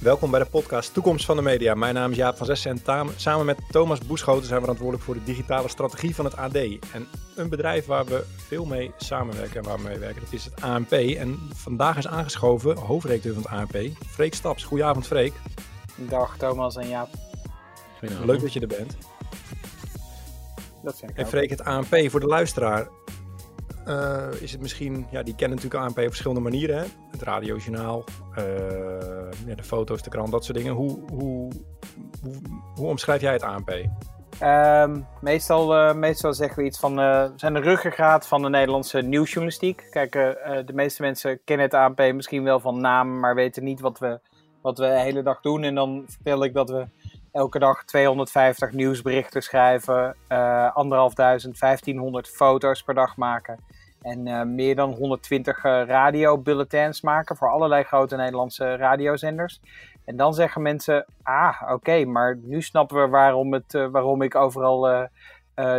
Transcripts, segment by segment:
Welkom bij de podcast Toekomst van de Media. Mijn naam is Jaap van Zessen en samen met Thomas Boeschoten zijn we verantwoordelijk voor de digitale strategie van het AD. En een bedrijf waar we veel mee samenwerken en waar we mee werken, dat is het ANP. En vandaag is aangeschoven hoofdredacteur van het ANP, Freek Staps. Goedenavond Freek. Dag Thomas en Jaap. Leuk dat je er bent. Dat En Freek, het ANP voor de luisteraar. Uh, is het misschien, ja, die kennen natuurlijk ANP op verschillende manieren. Hè? Het radiojournaal, ja, de foto's, de krant, dat soort dingen. Hoe, hoe, hoe, omschrijf jij het ANP? Ehm, meestal, uh, meestal zeggen we iets van, we zijn de ruggengraat van de Nederlandse nieuwsjournalistiek. Kijk, de meeste mensen kennen het ANP misschien wel van naam, maar weten niet wat we, wat we de hele dag doen. En dan vertel ik dat we elke dag 250 nieuwsberichten schrijven, anderhalfduizend, 1500 foto's per dag maken. En uh, meer dan 120 uh, radiobulletins maken voor allerlei grote Nederlandse radiozenders. En dan zeggen mensen, ah oké, maar nu snappen we waarom, het, uh, waarom ik overal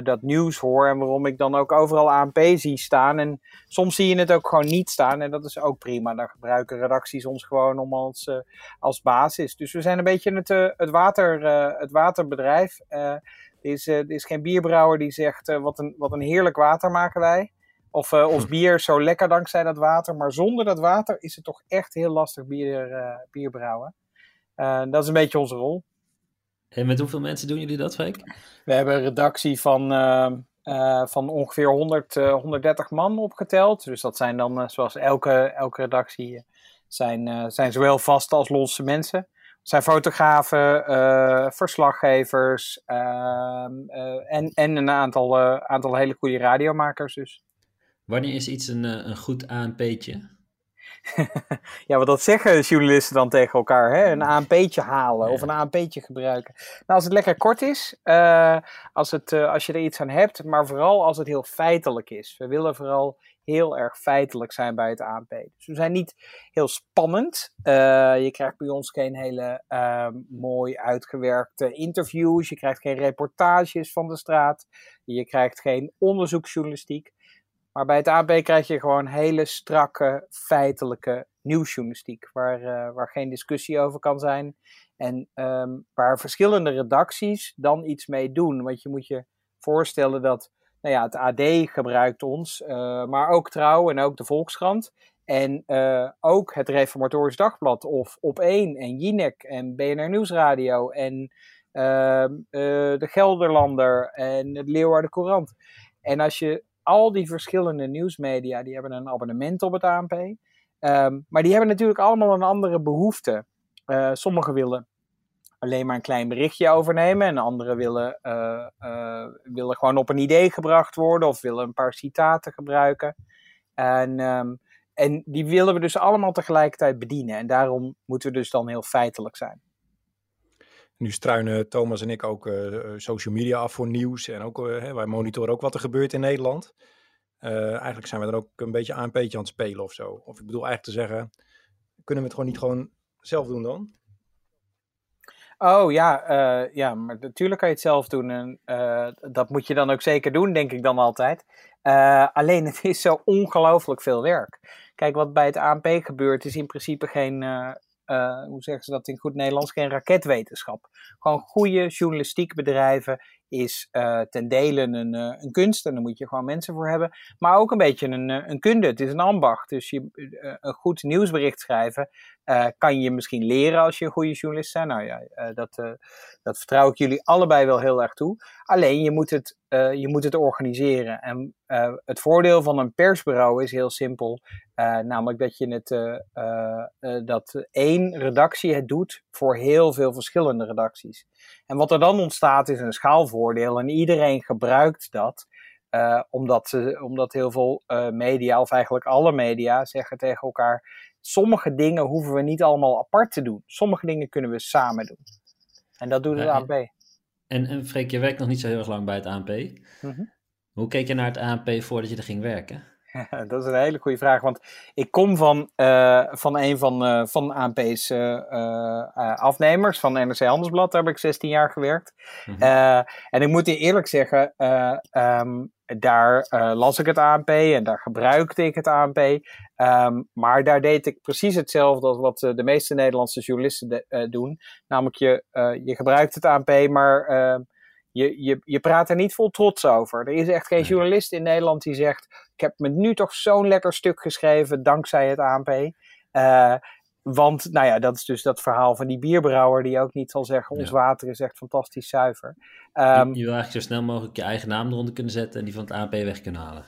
dat nieuws hoor. En waarom ik dan ook overal ANP zie staan. En soms zie je het ook gewoon niet staan. En dat is ook prima. Dan gebruiken redacties ons gewoon om als, als basis. Dus we zijn een beetje het, het, water, het waterbedrijf. er, is, is geen bierbrouwer die zegt, wat, een, wat een heerlijk water maken wij. Of uh, ons bier zo lekker dankzij dat water. Maar zonder dat water is het toch echt heel lastig bier, uh, bier brouwen. Uh, dat is een beetje onze rol. En met hoeveel mensen doen jullie dat, Freek? We hebben een redactie van, van ongeveer 100, 130 man opgeteld. Dus dat zijn dan, zoals elke, elke redactie, zijn, zijn zowel vaste als losse mensen. Zijn fotografen, verslaggevers ehm, en, en een aantal, aantal hele goede radiomakers dus. Wanneer is iets een, een goed ANP'tje? ja, wat dat zeggen journalisten dan tegen elkaar. Hè? Een ANP'tje halen of een ANP'tje gebruiken. Nou, als het lekker kort is, uh, als, het, uh, als je er iets aan hebt, maar vooral als het heel feitelijk is. We willen vooral heel erg feitelijk zijn bij het ANP. Dus we zijn niet heel spannend. Uh, je krijgt bij ons geen hele mooi uitgewerkte interviews. Je krijgt geen reportages van de straat. Je krijgt geen onderzoeksjournalistiek. Maar bij het AB krijg je gewoon hele strakke, feitelijke nieuwsjournalistiek, waar, uh, waar geen discussie over kan zijn. En um, waar verschillende redacties dan iets mee doen. Want je moet je voorstellen dat nou ja, het AD gebruikt ons, uh, maar ook Trouw en ook de Volkskrant. En uh, ook het Reformatorisch Dagblad of Op1 en Jinek en BNR Nieuwsradio en ehm, de Gelderlander en het Leeuwarden Courant. En als je al die verschillende nieuwsmedia die hebben een abonnement op het ANP. Um, maar die hebben natuurlijk allemaal een andere behoefte. Uh, sommigen willen alleen maar een klein berichtje overnemen. En anderen willen, uh, uh, willen gewoon op een idee gebracht worden of willen een paar citaten gebruiken. En, um, en die willen we dus allemaal tegelijkertijd bedienen. En daarom moeten we dus dan heel feitelijk zijn. Nu struinen Thomas en ik ook uh, social media af voor nieuws. En ook, uh, wij monitoren ook wat er gebeurt in Nederland. Eigenlijk zijn we er ook een beetje beetje aan het spelen of zo. Of ik bedoel eigenlijk te zeggen, kunnen we het gewoon niet gewoon zelf doen dan? Oh ja, ja, maar natuurlijk kan je het zelf doen. En dat moet je dan ook zeker doen, denk ik dan altijd. alleen het is zo ongelooflijk veel werk. Kijk, wat bij het ANP gebeurt is in principe geen uh, hoe zeggen ze dat in goed Nederlands, geen raketwetenschap. Gewoon goede journalistiek bedrijven is uh, ten dele een, uh, een kunst en daar moet je gewoon mensen voor hebben. Maar ook een beetje een, een kunde. Het is een ambacht. Dus je, een goed nieuwsbericht schrijven kan je misschien leren als je een goede journalist bent. Nou ja, dat, dat vertrouw ik jullie allebei wel heel erg toe. Alleen je moet het, je moet het organiseren. En het voordeel van een persbureau is heel simpel. namelijk dat je het dat één redactie het doet voor heel veel verschillende redacties. En wat er dan ontstaat is een schaalvoordeel en iedereen gebruikt dat. Uh, omdat, ze, omdat heel veel uh, media, of eigenlijk alle media, zeggen tegen elkaar: sommige dingen hoeven we niet allemaal apart te doen. Sommige dingen kunnen we samen doen. En dat doet het ja, ANP. En, en Freek, je werkt nog niet zo heel erg lang bij het ANP. -hmm. Hoe keek je naar het ANP voordat je er ging werken? dat is een hele goede vraag. Want ik kom van, uh, van een van, uh, van ANP's uh, afnemers, van NRC Handelsblad. Daar heb ik 16 jaar gewerkt. Mm -hmm. en ik moet je eerlijk zeggen, um, daar las ik het ANP en daar gebruikte ik het ANP. Um, maar daar deed ik precies hetzelfde als wat de meeste Nederlandse journalisten de, doen. Namelijk, je, je gebruikt het ANP, maar ehm, je, je, je praat er niet vol trots over. Er is echt geen journalist in Nederland die zegt: Ik heb me nu toch zo'n lekker stuk geschreven dankzij het ANP. Uh, want, nou ja, dat is dus dat verhaal van die bierbrouwer die ook niet zal zeggen: Ons ja. water is echt fantastisch zuiver. Um, je, je, wil eigenlijk zo snel mogelijk je eigen naam eronder kunnen zetten en die van het ANP weg kunnen halen.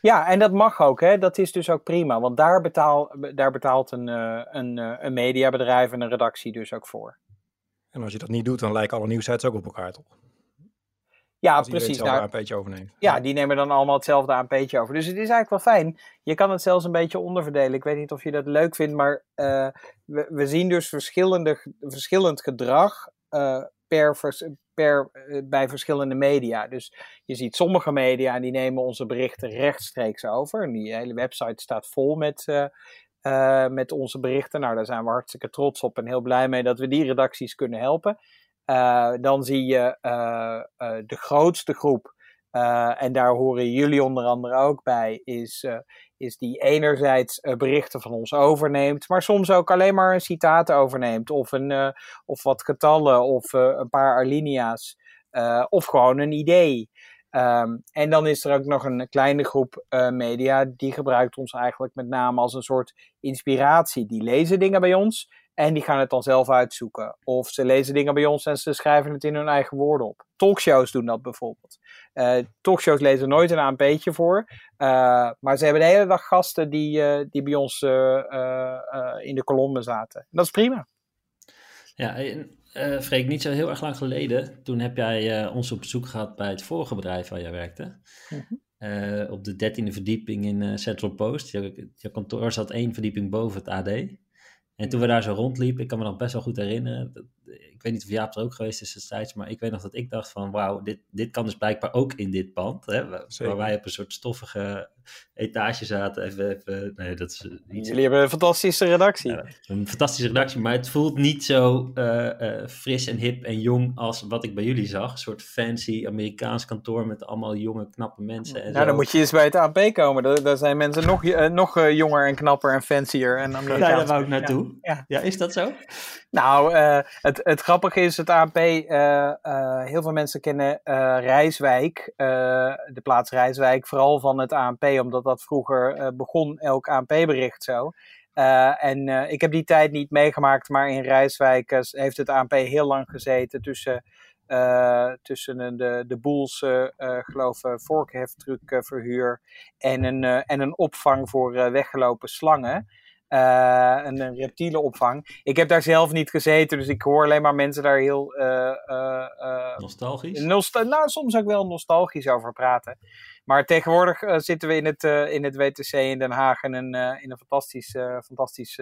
Ja, en dat mag ook, hè? dat is dus ook prima. Want daar, betaal, daar betaalt een, uh, een, uh, een mediabedrijf en een redactie dus ook voor. En als je dat niet doet, dan lijken alle nieuwsites ook op elkaar, toch? Ja, precies. Nou, een beetje overneemt. Ja, die nemen dan allemaal hetzelfde ANP'tje over. Dus het is eigenlijk wel fijn. Je kan het zelfs een beetje onderverdelen. Ik weet niet of je dat leuk vindt, maar uh, we, we, zien dus verschillende, verschillend gedrag uh, per, per, uh, bij verschillende media. Dus je ziet sommige media die nemen onze berichten rechtstreeks over. En die hele website staat vol met, met onze berichten. Nou, daar zijn we hartstikke trots op en heel blij mee dat we die redacties kunnen helpen. Uh, dan zie je uh, uh, de grootste groep, en daar horen jullie onder andere ook bij, is, is die enerzijds berichten van ons overneemt, maar soms ook alleen maar een citaat overneemt, of, een, of wat getallen, of een paar alinea's, of gewoon een idee. Um, en dan is er ook nog een kleine groep media die gebruikt ons eigenlijk met name als een soort inspiratie. Die lezen dingen bij ons en die gaan het dan zelf uitzoeken. Of ze lezen dingen bij ons en ze schrijven het in hun eigen woorden op. Talkshows doen dat bijvoorbeeld. Uh, talkshows lezen nooit een ANP'tje voor. Uh, maar ze hebben de hele dag gasten die, uh, die bij ons in de kolommen zaten. En dat is prima. Ja, uh, Freek, niet zo heel erg lang geleden, toen heb jij ons op bezoek gehad bij het vorige bedrijf waar jij werkte. Mhm. op de dertiende verdieping in Central Post. Je, je kantoor zat één verdieping boven het AD. En toen we daar zo rondliepen, ik kan me nog best wel goed herinneren. Ik weet niet of Jaap er ook geweest is destijds, maar ik weet nog dat ik dacht van wauw, dit, dit kan dus blijkbaar ook in dit pand. Hè, waar wij op een soort stoffige etage zaten. Even, even, nee, dat is iets... Jullie hebben een fantastische redactie. Ja, een fantastische redactie, maar het voelt niet zo uh, uh, fris en hip en jong als wat ik bij jullie zag. Een soort fancy Amerikaans kantoor met allemaal jonge, knappe mensen. En nou, zo. dan moet je eens bij het AP komen. Daar, daar zijn mensen nog, uh, nog jonger en knapper en fancier. En Amerikaans. Ja, daar wou ik naartoe. Ja, ja. is dat zo? Nou, het, het grappige is, het AP, heel veel mensen kennen Rijswijk, de plaats Rijswijk, vooral van het ANP, omdat dat vroeger begon elk ANP-bericht zo. En ik heb die tijd niet meegemaakt, maar in Rijswijk heeft het ANP heel lang gezeten tussen, tussen de, de boels, geloof ik, vorkheftruckverhuur en een, en een opvang voor weggelopen slangen. Uh, een, een reptielenopvang. Ik heb daar zelf niet gezeten, dus ik hoor alleen maar mensen daar heel. Uh, uh, nostalgisch? Nostal nou, soms ook wel nostalgisch over praten. Maar tegenwoordig zitten we in het, in het WTC in Den Haag in een, in een fantastisch, fantastisch,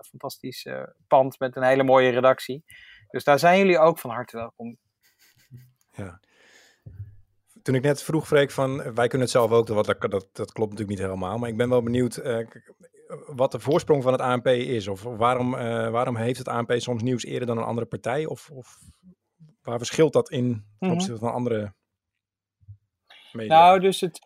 fantastisch pand met een hele mooie redactie. Dus daar zijn jullie ook van harte welkom. Ja. Toen ik net vroeg, Freek, van wij kunnen het zelf ook, dat, dat, dat klopt natuurlijk niet helemaal. Maar ik ben wel benieuwd wat de voorsprong van het ANP is? Of waarom, uh, waarom heeft het ANP soms nieuws eerder dan een andere partij? Of, of waar verschilt dat in ten opzichte van andere media? Nou, dus het,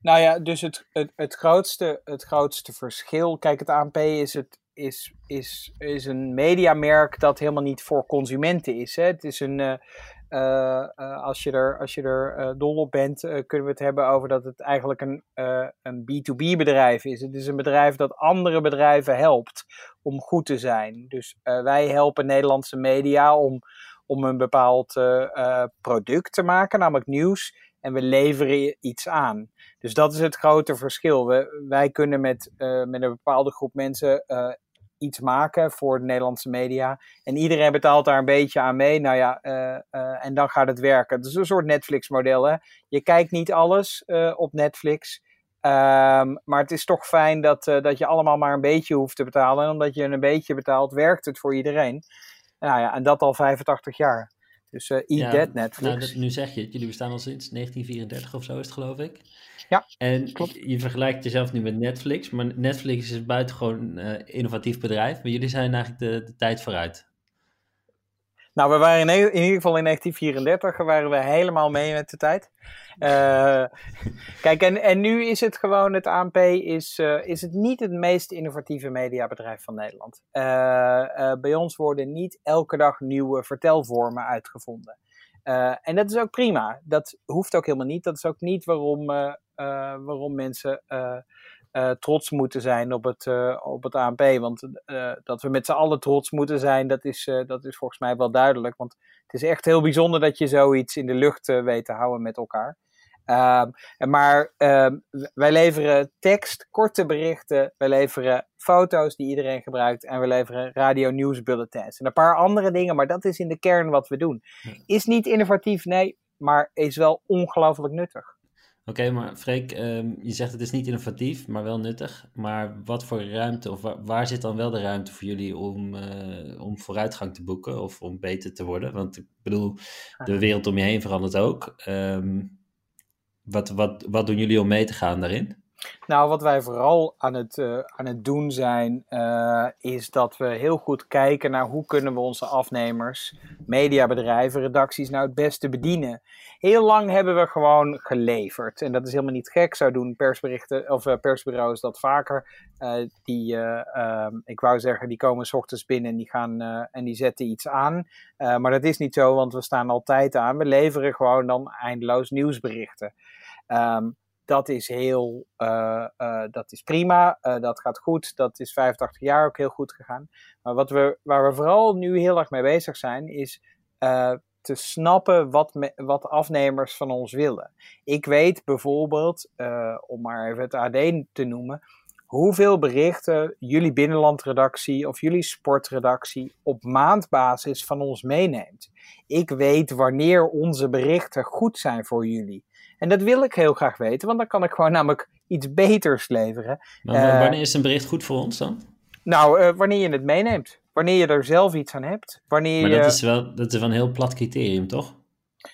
nou ja, dus het, het, het, grootste, het grootste verschil. Kijk, het ANP is, het, is, is, is een mediamerk dat helemaal niet voor consumenten is. Hè? Het is een. Uh, als je er, als je er uh, dol op bent, kunnen we het hebben over dat het eigenlijk een, een B2B bedrijf is. Het is een bedrijf dat andere bedrijven helpt om goed te zijn. Dus wij helpen Nederlandse media om, om een bepaald product te maken, namelijk nieuws. En we leveren iets aan. Dus dat is het grote verschil. Wij kunnen met, met een bepaalde groep mensen iets maken voor de Nederlandse media. En iedereen betaalt daar een beetje aan mee. Nou ja, uh, uh, en dan gaat het werken. Het is een soort Netflix-model. Je kijkt niet alles uh, op Netflix. Um, maar het is toch fijn dat, dat je allemaal maar een beetje hoeft te betalen. En omdat je een beetje betaalt, werkt het voor iedereen. Nou ja, en dat al 85 jaar. Dus uh, eat that Netflix. Nou, nu zeg je het, jullie bestaan al sinds 1934 of zo is het geloof ik. Ja, En je vergelijkt jezelf nu met Netflix, maar Netflix is een buitengewoon uh, innovatief bedrijf, maar jullie zijn eigenlijk de, de tijd vooruit. Nou, we waren in, in, ieder geval in 1934 waren we helemaal mee met de tijd. Uh, kijk, en, en nu is het gewoon, het ANP is, uh, is het niet het meest innovatieve mediabedrijf van Nederland. Uh, bij ons worden niet elke dag nieuwe vertelvormen uitgevonden. en dat is ook prima. Dat hoeft ook helemaal niet. Dat is ook niet waarom, waarom mensen uh, trots moeten zijn op het, uh, op het ANP. Want uh, dat we met z'n allen trots moeten zijn, dat is, dat is volgens mij wel duidelijk. Want het is echt heel bijzonder dat je zoiets in de lucht weet te houden met elkaar. Ehm, maar ehm, wij leveren tekst, korte berichten, wij leveren foto's die iedereen gebruikt en we leveren radio nieuwsbulletins. En een paar andere dingen, maar dat is in de kern wat we doen. Is niet innovatief, nee, maar is wel ongelooflijk nuttig. Oké, maar Freek, ehm, je zegt het is niet innovatief, maar wel nuttig. Maar wat voor ruimte, of waar, zit dan wel de ruimte voor jullie om, uh, om vooruitgang te boeken of om beter te worden? Want ik bedoel, de wereld om je heen verandert ook. Um, wat, wat, wat doen jullie om mee te gaan daarin? Nou, wat wij vooral aan het, uh, aan het doen zijn, uh, is dat we heel goed kijken naar hoe kunnen we onze afnemers, mediabedrijven, redacties nou het beste bedienen. Heel lang hebben we gewoon geleverd. En dat is helemaal niet gek. Zo doen persberichten of uh, persbureaus dat vaker. die, ehm, ik wou zeggen, die komen s ochtends binnen en die gaan en die zetten iets aan. maar dat is niet zo, want we staan altijd aan. We leveren gewoon dan eindeloos nieuwsberichten. Um, dat is heel, uh, uh, dat is prima, uh, dat gaat goed, dat is 85 jaar ook heel goed gegaan. Maar wat we, waar we vooral nu heel erg mee bezig zijn, is te snappen wat, wat afnemers van ons willen. Ik weet bijvoorbeeld, om maar even het AD te noemen, hoeveel berichten jullie binnenlandredactie of jullie sportredactie op maandbasis van ons meeneemt. Ik weet wanneer onze berichten goed zijn voor jullie. En dat wil ik heel graag weten, want dan kan ik gewoon namelijk iets beters leveren. Maar uh, wanneer is een bericht goed voor ons dan? Nou, uh, wanneer je het meeneemt. Wanneer je er zelf iets aan hebt. Wanneer maar dat, je... is wel, dat is wel een heel plat criterium, toch?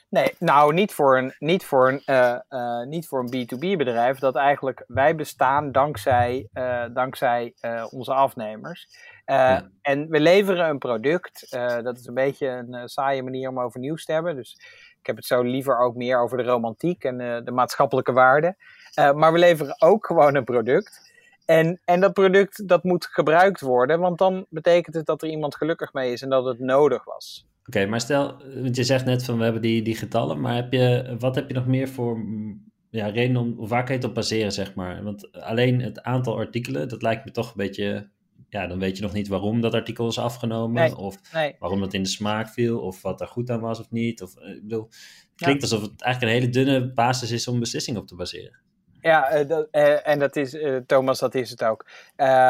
Nee, nou niet voor een, niet voor een, uh, niet voor een B2B bedrijf. Dat eigenlijk wij bestaan dankzij, dankzij onze afnemers. Ja. En we leveren een product. dat is een beetje een saaie manier om over nieuws te hebben. Dus ik heb het zo liever ook meer over de romantiek en uh, de maatschappelijke waarden. Uh, maar we leveren ook gewoon een product. En, en dat product dat moet gebruikt worden, want dan betekent het dat er iemand gelukkig mee is en dat het nodig was. Oké, maar stel, want je zegt net van we hebben die, die getallen, maar heb je, wat heb je nog meer voor mm, ja, reden om, waar kan je het op baseren, zeg maar? Want alleen het aantal artikelen, dat lijkt me toch een beetje ja, dan weet je nog niet waarom dat artikel is afgenomen. of waarom dat in de smaak viel. Of wat er goed aan was of niet. Of, eh, ik bedoel, het klinkt alsof het eigenlijk een hele dunne basis is om beslissingen op te baseren. Ja, uh, dat, uh, en dat is, uh, Thomas, dat is het ook.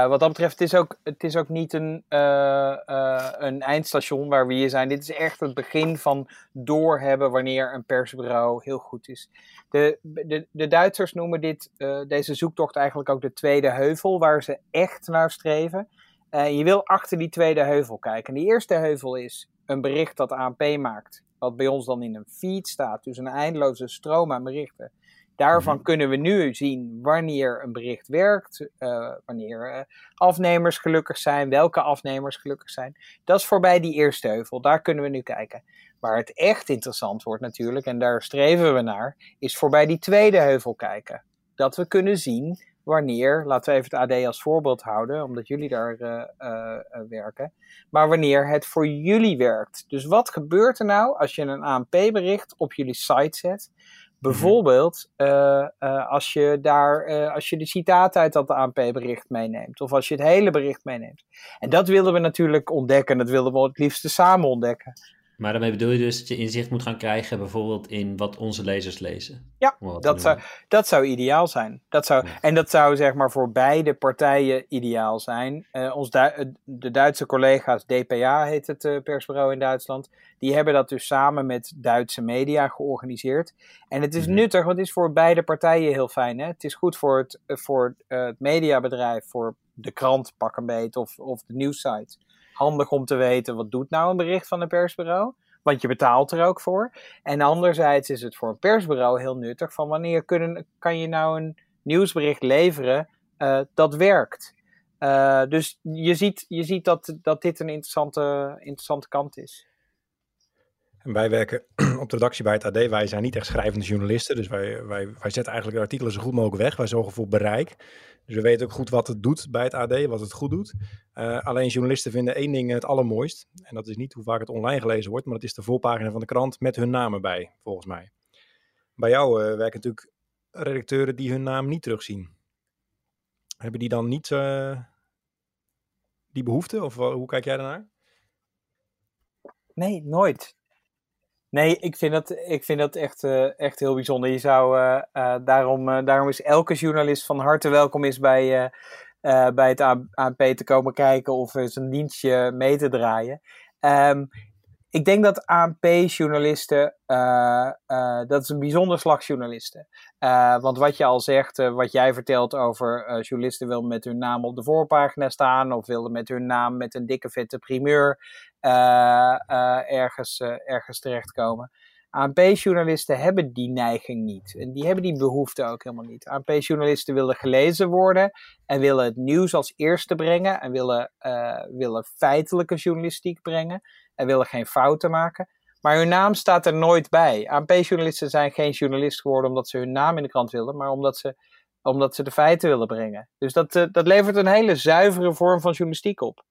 wat dat betreft, het is ook, het is ook niet een, een eindstation waar we hier zijn. Dit is echt het begin van doorhebben wanneer een persbureau heel goed is. De, de, de Duitsers noemen dit, deze zoektocht eigenlijk ook de tweede heuvel, waar ze echt naar streven. je wil achter die tweede heuvel kijken. En die eerste heuvel is een bericht dat ANP maakt, wat bij ons dan in een feed staat, dus een eindeloze stroom aan berichten Daarvan mhm. kunnen we nu zien wanneer een bericht werkt, uh, wanneer uh, afnemers gelukkig zijn, welke afnemers gelukkig zijn. Dat is voorbij die eerste heuvel, daar kunnen we nu kijken. Waar het echt interessant wordt natuurlijk, en daar streven we naar, is voorbij die tweede heuvel kijken. Dat we kunnen zien wanneer, laten we even het AD als voorbeeld houden, omdat jullie daar uh, werken, maar wanneer het voor jullie werkt. Dus wat gebeurt er nou als je een ANP-bericht op jullie site zet, Bijvoorbeeld uh, uh, als je daar, als je de citaat uit dat ANP-bericht meeneemt, of als je het hele bericht meeneemt. En dat willen we natuurlijk ontdekken, dat willen we het liefst samen ontdekken. Maar daarmee bedoel je dus dat je inzicht moet gaan krijgen, bijvoorbeeld in wat onze lezers lezen? Ja, dat zou, dat zou ideaal zijn. Dat zou, En dat zou zeg maar voor beide partijen ideaal zijn. Uh, ons du de Duitse collega's, DPA heet het uh, persbureau in Duitsland, die hebben dat dus samen met Duitse media georganiseerd. En het is mm nuttig, want het is voor beide partijen heel fijn. Hè? Het is goed voor het, uh, voor, het mediabedrijf, voor de krant pak een beet of, of de nieuwssite handig om te weten wat doet nou een bericht van een persbureau. want je betaalt er ook voor. En anderzijds is het voor een persbureau heel nuttig van wanneer kunnen, kan je nou een nieuwsbericht leveren uh, dat werkt. Uh, dus je ziet, je ziet dat, dat dit een interessante, interessante kant is. En wij werken op de redactie bij het AD. Wij zijn niet echt schrijvende journalisten. Dus wij, wij, wij zetten eigenlijk de artikelen zo goed mogelijk weg. Wij zorgen voor bereik. Dus we weten ook goed wat het doet bij het AD, wat het goed doet. Uh, alleen journalisten vinden één ding het allermooist. En dat is niet hoe vaak het online gelezen wordt, maar dat is de voorpagina van de krant met hun namen bij, volgens mij. Bij jou uh, werken natuurlijk redacteuren die hun naam niet terugzien. Hebben die dan niet uh, die behoefte? Of hoe kijk jij daarnaar? Nee, nooit. Nee, ik vind dat, ik vind dat echt, uh, echt heel bijzonder. Je zou, uh, uh, daarom, daarom is elke journalist van harte welkom is bij, bij het ANP te komen kijken of een dienstje mee te draaien. Um, ik denk dat ANP-journalisten, dat is een bijzonder slag journalisten. want wat je al zegt, wat jij vertelt over journalisten willen met hun naam op de voorpagina staan of willen met hun naam met een dikke vette primeur ergens, uh, ergens terechtkomen. ANP-journalisten hebben die neiging niet. En die hebben die behoefte ook helemaal niet. ANP-journalisten willen gelezen worden en willen het nieuws als eerste brengen en willen, willen feitelijke journalistiek brengen en willen geen fouten maken. Maar hun naam staat er nooit bij. ANP-journalisten zijn geen journalist geworden omdat ze hun naam in de krant willen, maar omdat ze, omdat ze de feiten willen brengen. Dus dat, dat levert een hele zuivere vorm van journalistiek op.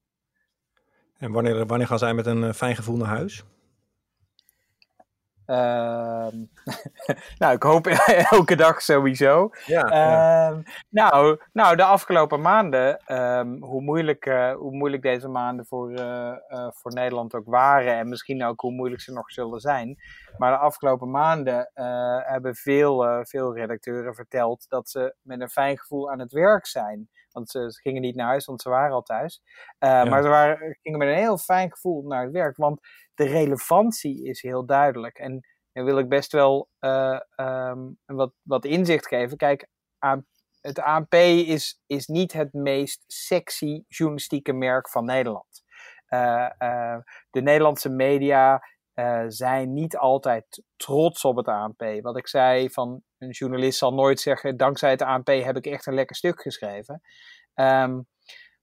En wanneer, wanneer gaan zij met een uh, fijn gevoel naar huis? Uh, nou, ik hoop elke dag sowieso. Ja, ja. Uh, nou, nou, de afgelopen maanden, um, hoe, moeilijk, uh, hoe moeilijk deze maanden voor, uh, voor Nederland ook waren, en misschien ook hoe moeilijk ze nog zullen zijn. Maar de afgelopen maanden hebben veel, veel redacteuren verteld dat ze met een fijn gevoel aan het werk zijn. Want ze, ze, gingen niet naar huis, want ze waren al thuis. Uh, ja. Maar ze waren, gingen met een heel fijn gevoel naar het werk. Want de relevantie is heel duidelijk. En dan wil ik best wel uh, um, wat, wat inzicht geven. Kijk, aan, het ANP is, is niet het meest sexy journalistieke merk van Nederland. Uh, de Nederlandse media uh, zijn niet altijd trots op het ANP. Wat ik zei van een journalist zal nooit zeggen: dankzij het ANP heb ik echt een lekker stuk geschreven. Um,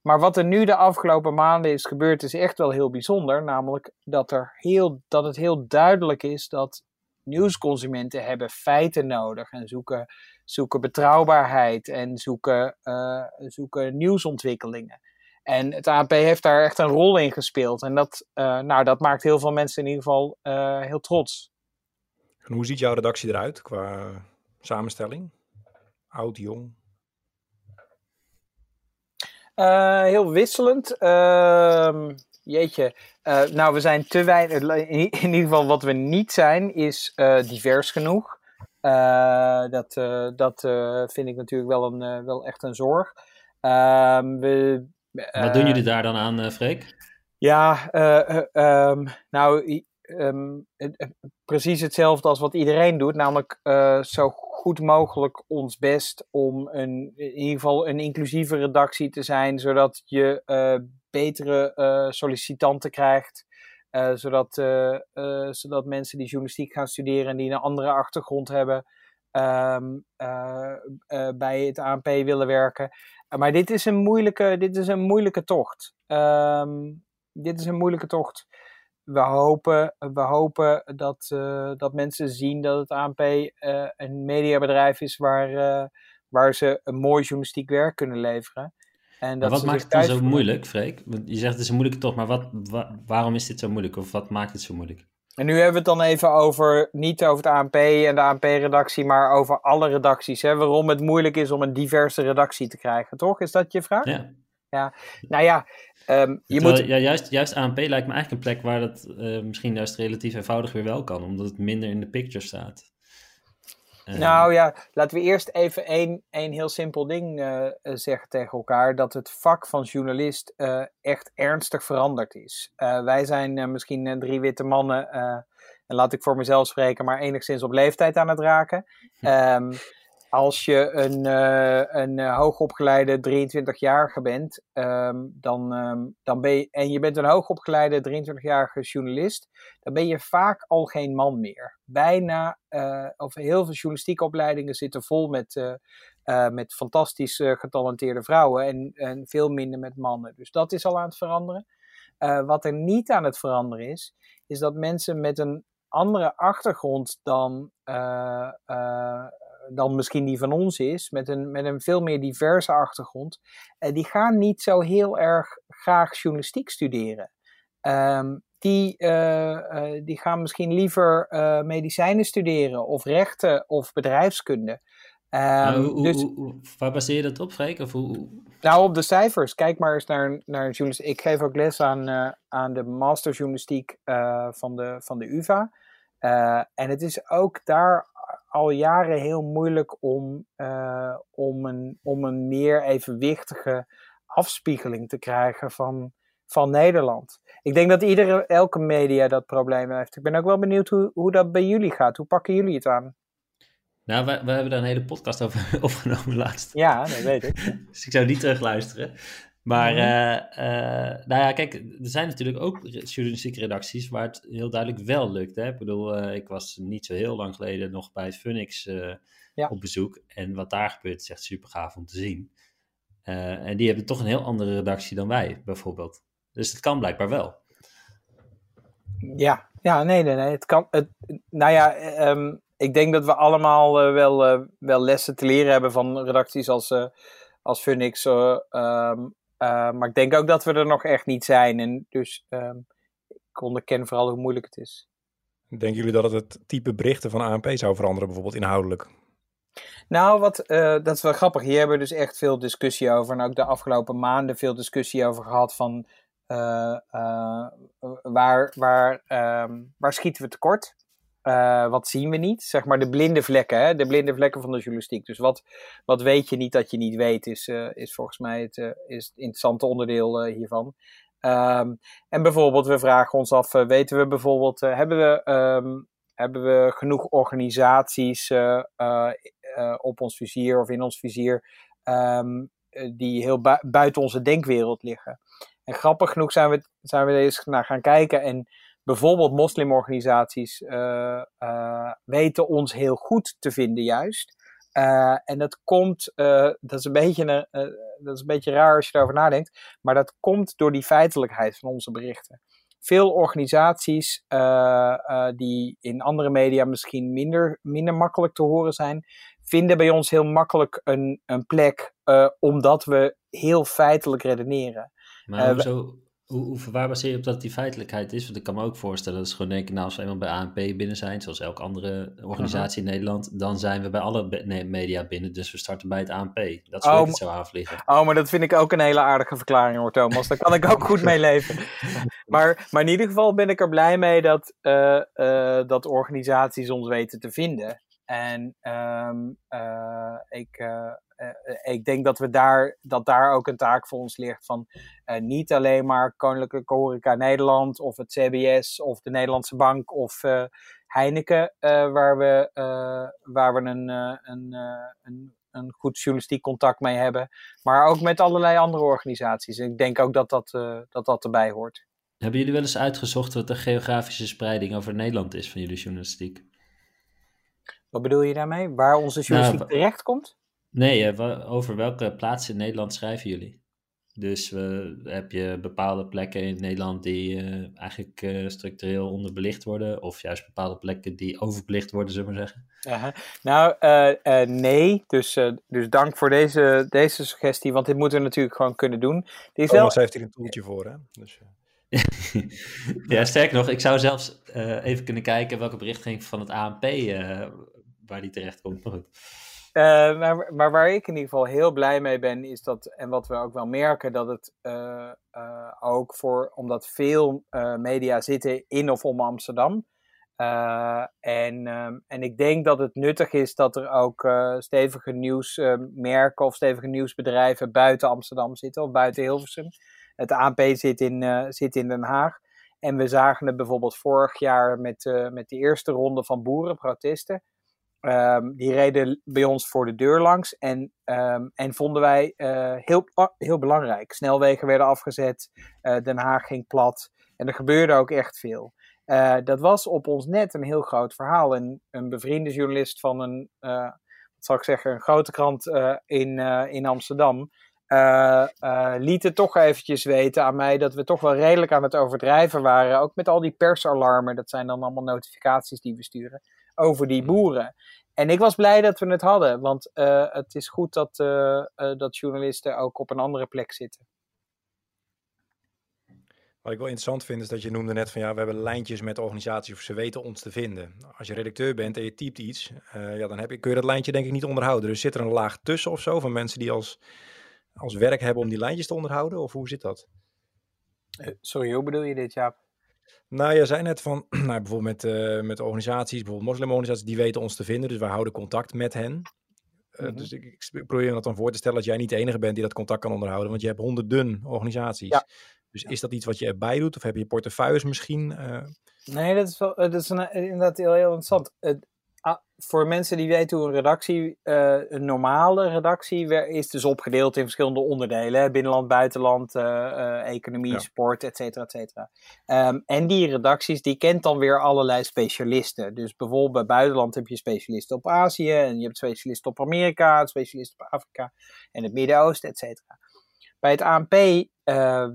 maar wat er nu de afgelopen maanden is gebeurd, is echt wel heel bijzonder. Namelijk dat, er heel, dat het heel duidelijk is dat nieuwsconsumenten hebben feiten nodig en zoeken, zoeken betrouwbaarheid en zoeken, uh, zoeken nieuwsontwikkelingen. En het ANP heeft daar echt een rol in gespeeld. En dat, uh, nou, dat maakt heel veel mensen in ieder geval uh, heel trots. En hoe ziet jouw redactie eruit qua samenstelling? Oud, jong? Uh, heel wisselend. Uh, jeetje. nou, we zijn te weinig. In, in, ieder geval, wat we niet zijn, is divers genoeg. dat dat vind ik natuurlijk wel, een, wel echt een zorg. Ehm, we wat doen jullie daar dan aan, uh, Freek? Ja, uh, um, nou, um, precies hetzelfde als wat iedereen doet. Namelijk zo goed mogelijk ons best om een, in ieder geval een inclusieve redactie te zijn. Zodat je betere sollicitanten krijgt. zodat, zodat mensen die journalistiek gaan studeren en die een andere achtergrond hebben. Um, bij het ANP willen werken. Maar dit is een moeilijke, dit is een moeilijke tocht. Um, dit is een moeilijke tocht. We hopen, we hopen dat, uh, dat mensen zien dat het ANP uh, eh, een mediabedrijf is waar, uh, waar ze een mooi journalistiek werk kunnen leveren. En dat wat maakt het dan zo moeilijk, Freek? Je zegt het is een moeilijke tocht, maar wat, wa waarom is dit zo moeilijk? Of wat maakt het zo moeilijk? En nu hebben we het dan even over, niet over het ANP en de ANP-redactie, maar over alle redacties. Hè? Waarom het moeilijk is om een diverse redactie te krijgen, toch? Is dat je vraag? Ja. Ja, nou ja, um, je Terwijl, moet... Ja, juist, juist ANP lijkt me eigenlijk een plek waar dat uh, misschien juist relatief eenvoudig weer wel kan, omdat het minder in de picture staat. Uh, nou ja, laten we eerst even één, één heel simpel ding uh, zeggen tegen elkaar. Dat het vak van journalist uh, echt ernstig veranderd is. wij zijn misschien drie witte mannen, en laat ik voor mezelf spreken, maar enigszins op leeftijd aan het raken. Um, als je een, uh, een uh, hoogopgeleide 23-jarige bent, um, dan, um, dan ben je, en je bent een hoogopgeleide 23-jarige journalist, dan ben je vaak al geen man meer. Bijna, uh, of heel veel journalistieke opleidingen zitten vol met, met fantastisch getalenteerde vrouwen en, en veel minder met mannen. Dus dat is al aan het veranderen. wat er niet aan het veranderen is, is dat mensen met een andere achtergrond dan dan misschien die van ons is, met een, met een veel meer diverse achtergrond, uh, die gaan niet zo heel erg graag journalistiek studeren. Um, die, uh, uh, die gaan misschien liever medicijnen studeren, of rechten, of bedrijfskunde. Um, hoe, dus, hoe, waar baseer je dat op, Freek? Of hoe... Nou, op de cijfers. Kijk maar eens naar, naar journalistiek. Ik geef ook les aan, aan de masterjournalistiek van, de, van de UvA. en het is ook daar al jaren heel moeilijk om, uh, om, een, om een meer evenwichtige afspiegeling te krijgen van, van Nederland. Ik denk dat iedere, elke media dat probleem heeft. Ik ben ook wel benieuwd hoe, hoe dat bij jullie gaat. Hoe pakken jullie het aan? Nou, we, we hebben daar een hele podcast over opgenomen laatst. Ja, dat weet ik. dus ik zou niet terugluisteren. Maar eh, eh, nou ja, kijk, er zijn natuurlijk ook journalistieke redacties waar het heel duidelijk wel lukt. Hè? Ik bedoel, uh, ik was niet zo heel lang geleden nog bij het Funix op bezoek. En wat daar gebeurt is echt super gaaf om te zien. en die hebben toch een heel andere redactie dan wij, bijvoorbeeld. Dus het kan blijkbaar wel. Ja, ja nee, nee, nee. Het kan, het, nou ja, um, ik denk dat we allemaal wel, wel lessen te leren hebben van redacties als, als Funix. Um, uh, maar ik denk ook dat we er nog echt niet zijn. En dus um, ik onderken vooral hoe moeilijk het is. Denken jullie dat het het type berichten van ANP zou veranderen, bijvoorbeeld inhoudelijk? Nou, wat, uh, dat is wel grappig. Hier hebben we dus echt veel discussie over. En ook de afgelopen maanden veel discussie over gehad van uh, waar, waar, um, waar schieten we tekort? Uh, wat zien we niet? Zeg maar de blinde vlekken, hè? de blinde vlekken van de journalistiek. Dus wat, wat weet je niet dat je niet weet, is, uh, is volgens mij het, uh, is het interessante onderdeel hiervan. Um, en bijvoorbeeld, we vragen ons af, weten we bijvoorbeeld, hebben, we, um, hebben we genoeg organisaties op ons vizier of in ons vizier um, die heel bu buiten onze denkwereld liggen? En grappig genoeg zijn we, zijn we eens naar gaan kijken en bijvoorbeeld moslimorganisaties uh, uh, weten ons heel goed te vinden juist. Uh, en dat komt, dat, is een beetje, dat is een beetje raar als je erover nadenkt, maar dat komt door die feitelijkheid van onze berichten. Veel organisaties die in andere media misschien minder, minder makkelijk te horen zijn, vinden bij ons heel makkelijk een, een plek, omdat we heel feitelijk redeneren. Maar hoezo, hoe, hoe, waar baseer je op dat die feitelijkheid is? Want ik kan me ook voorstellen dat ze gewoon denken, nou als we eenmaal bij ANP binnen zijn, zoals elke andere organisatie in Nederland, dan zijn we bij alle media binnen, dus we starten bij het ANP. Dat is oh, het zo aanvliegen. Oh, maar dat vind ik ook een hele aardige verklaring hoor Thomas, daar kan ik ook goed mee leven. Maar, maar in ieder geval ben ik er blij mee dat, uh, uh, dat organisaties ons weten te vinden. En um, uh, ik, uh, ik denk dat, we daar, dat daar ook een taak voor ons ligt van uh, niet alleen maar Koninklijke Horeca Nederland of het CBS of de Nederlandse Bank of uh, Heineken, waar we, waar we een, een, een, een goed journalistiek contact mee hebben, maar ook met allerlei andere organisaties. En ik denk ook dat dat, dat, dat erbij hoort. Hebben jullie wel eens uitgezocht wat de geografische spreiding over Nederland is van jullie journalistiek? Wat bedoel je daarmee? Waar onze journalistiek nou, terecht komt? Nee, eh, over welke plaatsen in Nederland schrijven jullie? Dus uh, heb je bepaalde plekken in Nederland die uh, eigenlijk uh, structureel onderbelicht worden, of juist bepaalde plekken die overbelicht worden, zullen we maar zeggen? -huh. Nou, nee. Dus, dus dank voor deze, deze suggestie, want dit moeten we natuurlijk gewoon kunnen doen. Die Thomas wel... heeft hier een toeltje voor, hè? Dus, ja, sterk nog, ik zou zelfs even kunnen kijken welke berichtgeving van het ANP waar die terecht komt. Uh, maar, maar, waar ik in ieder geval heel blij mee ben, is dat, en wat we ook wel merken, dat het uh, uh, ook voor, omdat veel media zitten in of om Amsterdam. en, um, en ik denk dat het nuttig is dat er ook stevige nieuwsmerken of stevige nieuwsbedrijven buiten Amsterdam zitten, of buiten Hilversum. Het ANP zit in, zit in Den Haag. En we zagen het bijvoorbeeld vorig jaar met, met de eerste ronde van boerenprotesten Ehm, die reden bij ons voor de deur langs en, ehm, en vonden wij uh, heel, heel belangrijk. Snelwegen werden afgezet, uh, Den Haag ging plat en er gebeurde ook echt veel. Uh, dat was op ons net een heel groot verhaal. En een bevriende journalist van een, wat zal ik zeggen, een grote krant in, in Amsterdam. liet het toch eventjes weten aan mij dat we toch wel redelijk aan het overdrijven waren. Ook met al die persalarmen, dat zijn dan allemaal notificaties die we sturen over die hmm. boeren. En ik was blij dat we het hadden, want uh, het is goed dat, uh, uh, dat journalisten ook op een andere plek zitten. Wat ik wel interessant vind is dat je noemde net van ja, we hebben lijntjes met organisaties of ze weten ons te vinden. Als je redacteur bent en je typt iets, ja, dan heb je, kun je dat lijntje denk ik niet onderhouden. Dus zit er een laag tussen of zo van mensen die als, als werk hebben om die lijntjes te onderhouden? Of hoe zit dat? sorry, hoe bedoel je dit, Jaap? Nou, je zei net van, nou, bijvoorbeeld met, uh, met organisaties, bijvoorbeeld moslimorganisaties, die weten ons te vinden, dus wij houden contact met hen. Uh, Dus ik, ik, probeer me dat dan voor te stellen dat jij niet de enige bent die dat contact kan onderhouden, want je hebt honderden organisaties. Ja. Dus is dat iets wat je erbij doet, of heb je portefeuilles misschien? Uh... Nee, dat is, wel, dat is een, inderdaad heel, heel interessant. Voor mensen die weten hoe een redactie, uh, een normale redactie, is dus opgedeeld in verschillende onderdelen. Hè? Binnenland, buitenland, uh, uh, economie, sport, et cetera, et cetera. Um, en die redacties, die kent dan weer allerlei specialisten. Dus bijvoorbeeld bij buitenland heb je specialisten op Azië, en je hebt specialisten op Amerika, specialisten op Afrika en het Midden-Oosten, et cetera. Bij het ANP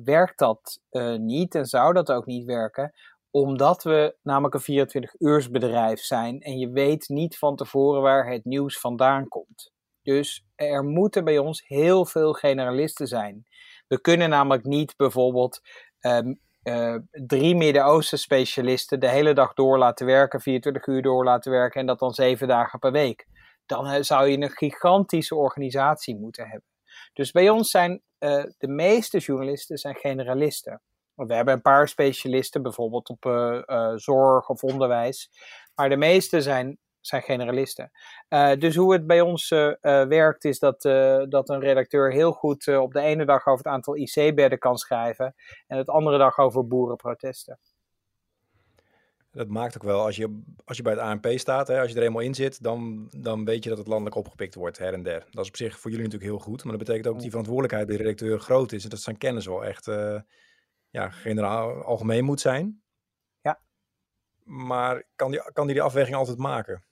werkt dat niet en zou dat ook niet werken, omdat we namelijk een 24-uursbedrijf zijn en je weet niet van tevoren waar het nieuws vandaan komt. Dus er moeten bij ons heel veel generalisten zijn. We kunnen namelijk niet bijvoorbeeld um, uh, drie Midden-Oosten specialisten de hele dag door laten werken, 24 uur door laten werken en dat dan zeven dagen per week. Dan uh, zou je een gigantische organisatie moeten hebben. Dus bij ons zijn uh, de meeste journalisten zijn generalisten. We hebben een paar specialisten, bijvoorbeeld op uh, uh, zorg of onderwijs. Maar de meeste zijn, zijn generalisten. Uh, dus hoe het bij ons werkt, is dat, dat een redacteur heel goed op de ene dag over het aantal IC-bedden kan schrijven. En het andere dag over boerenprotesten. Dat maakt ook wel, als je, als je bij het ANP staat, hè, als je er eenmaal in zit, dan, dan weet je dat het landelijk opgepikt wordt, her en der. Dat is op zich voor jullie natuurlijk heel goed, maar dat betekent ook dat die verantwoordelijkheid bij de redacteur groot is. En dat zijn kennis wel echt ja, generaal algemeen moet zijn. Ja. Maar kan die, kan die die afweging altijd maken?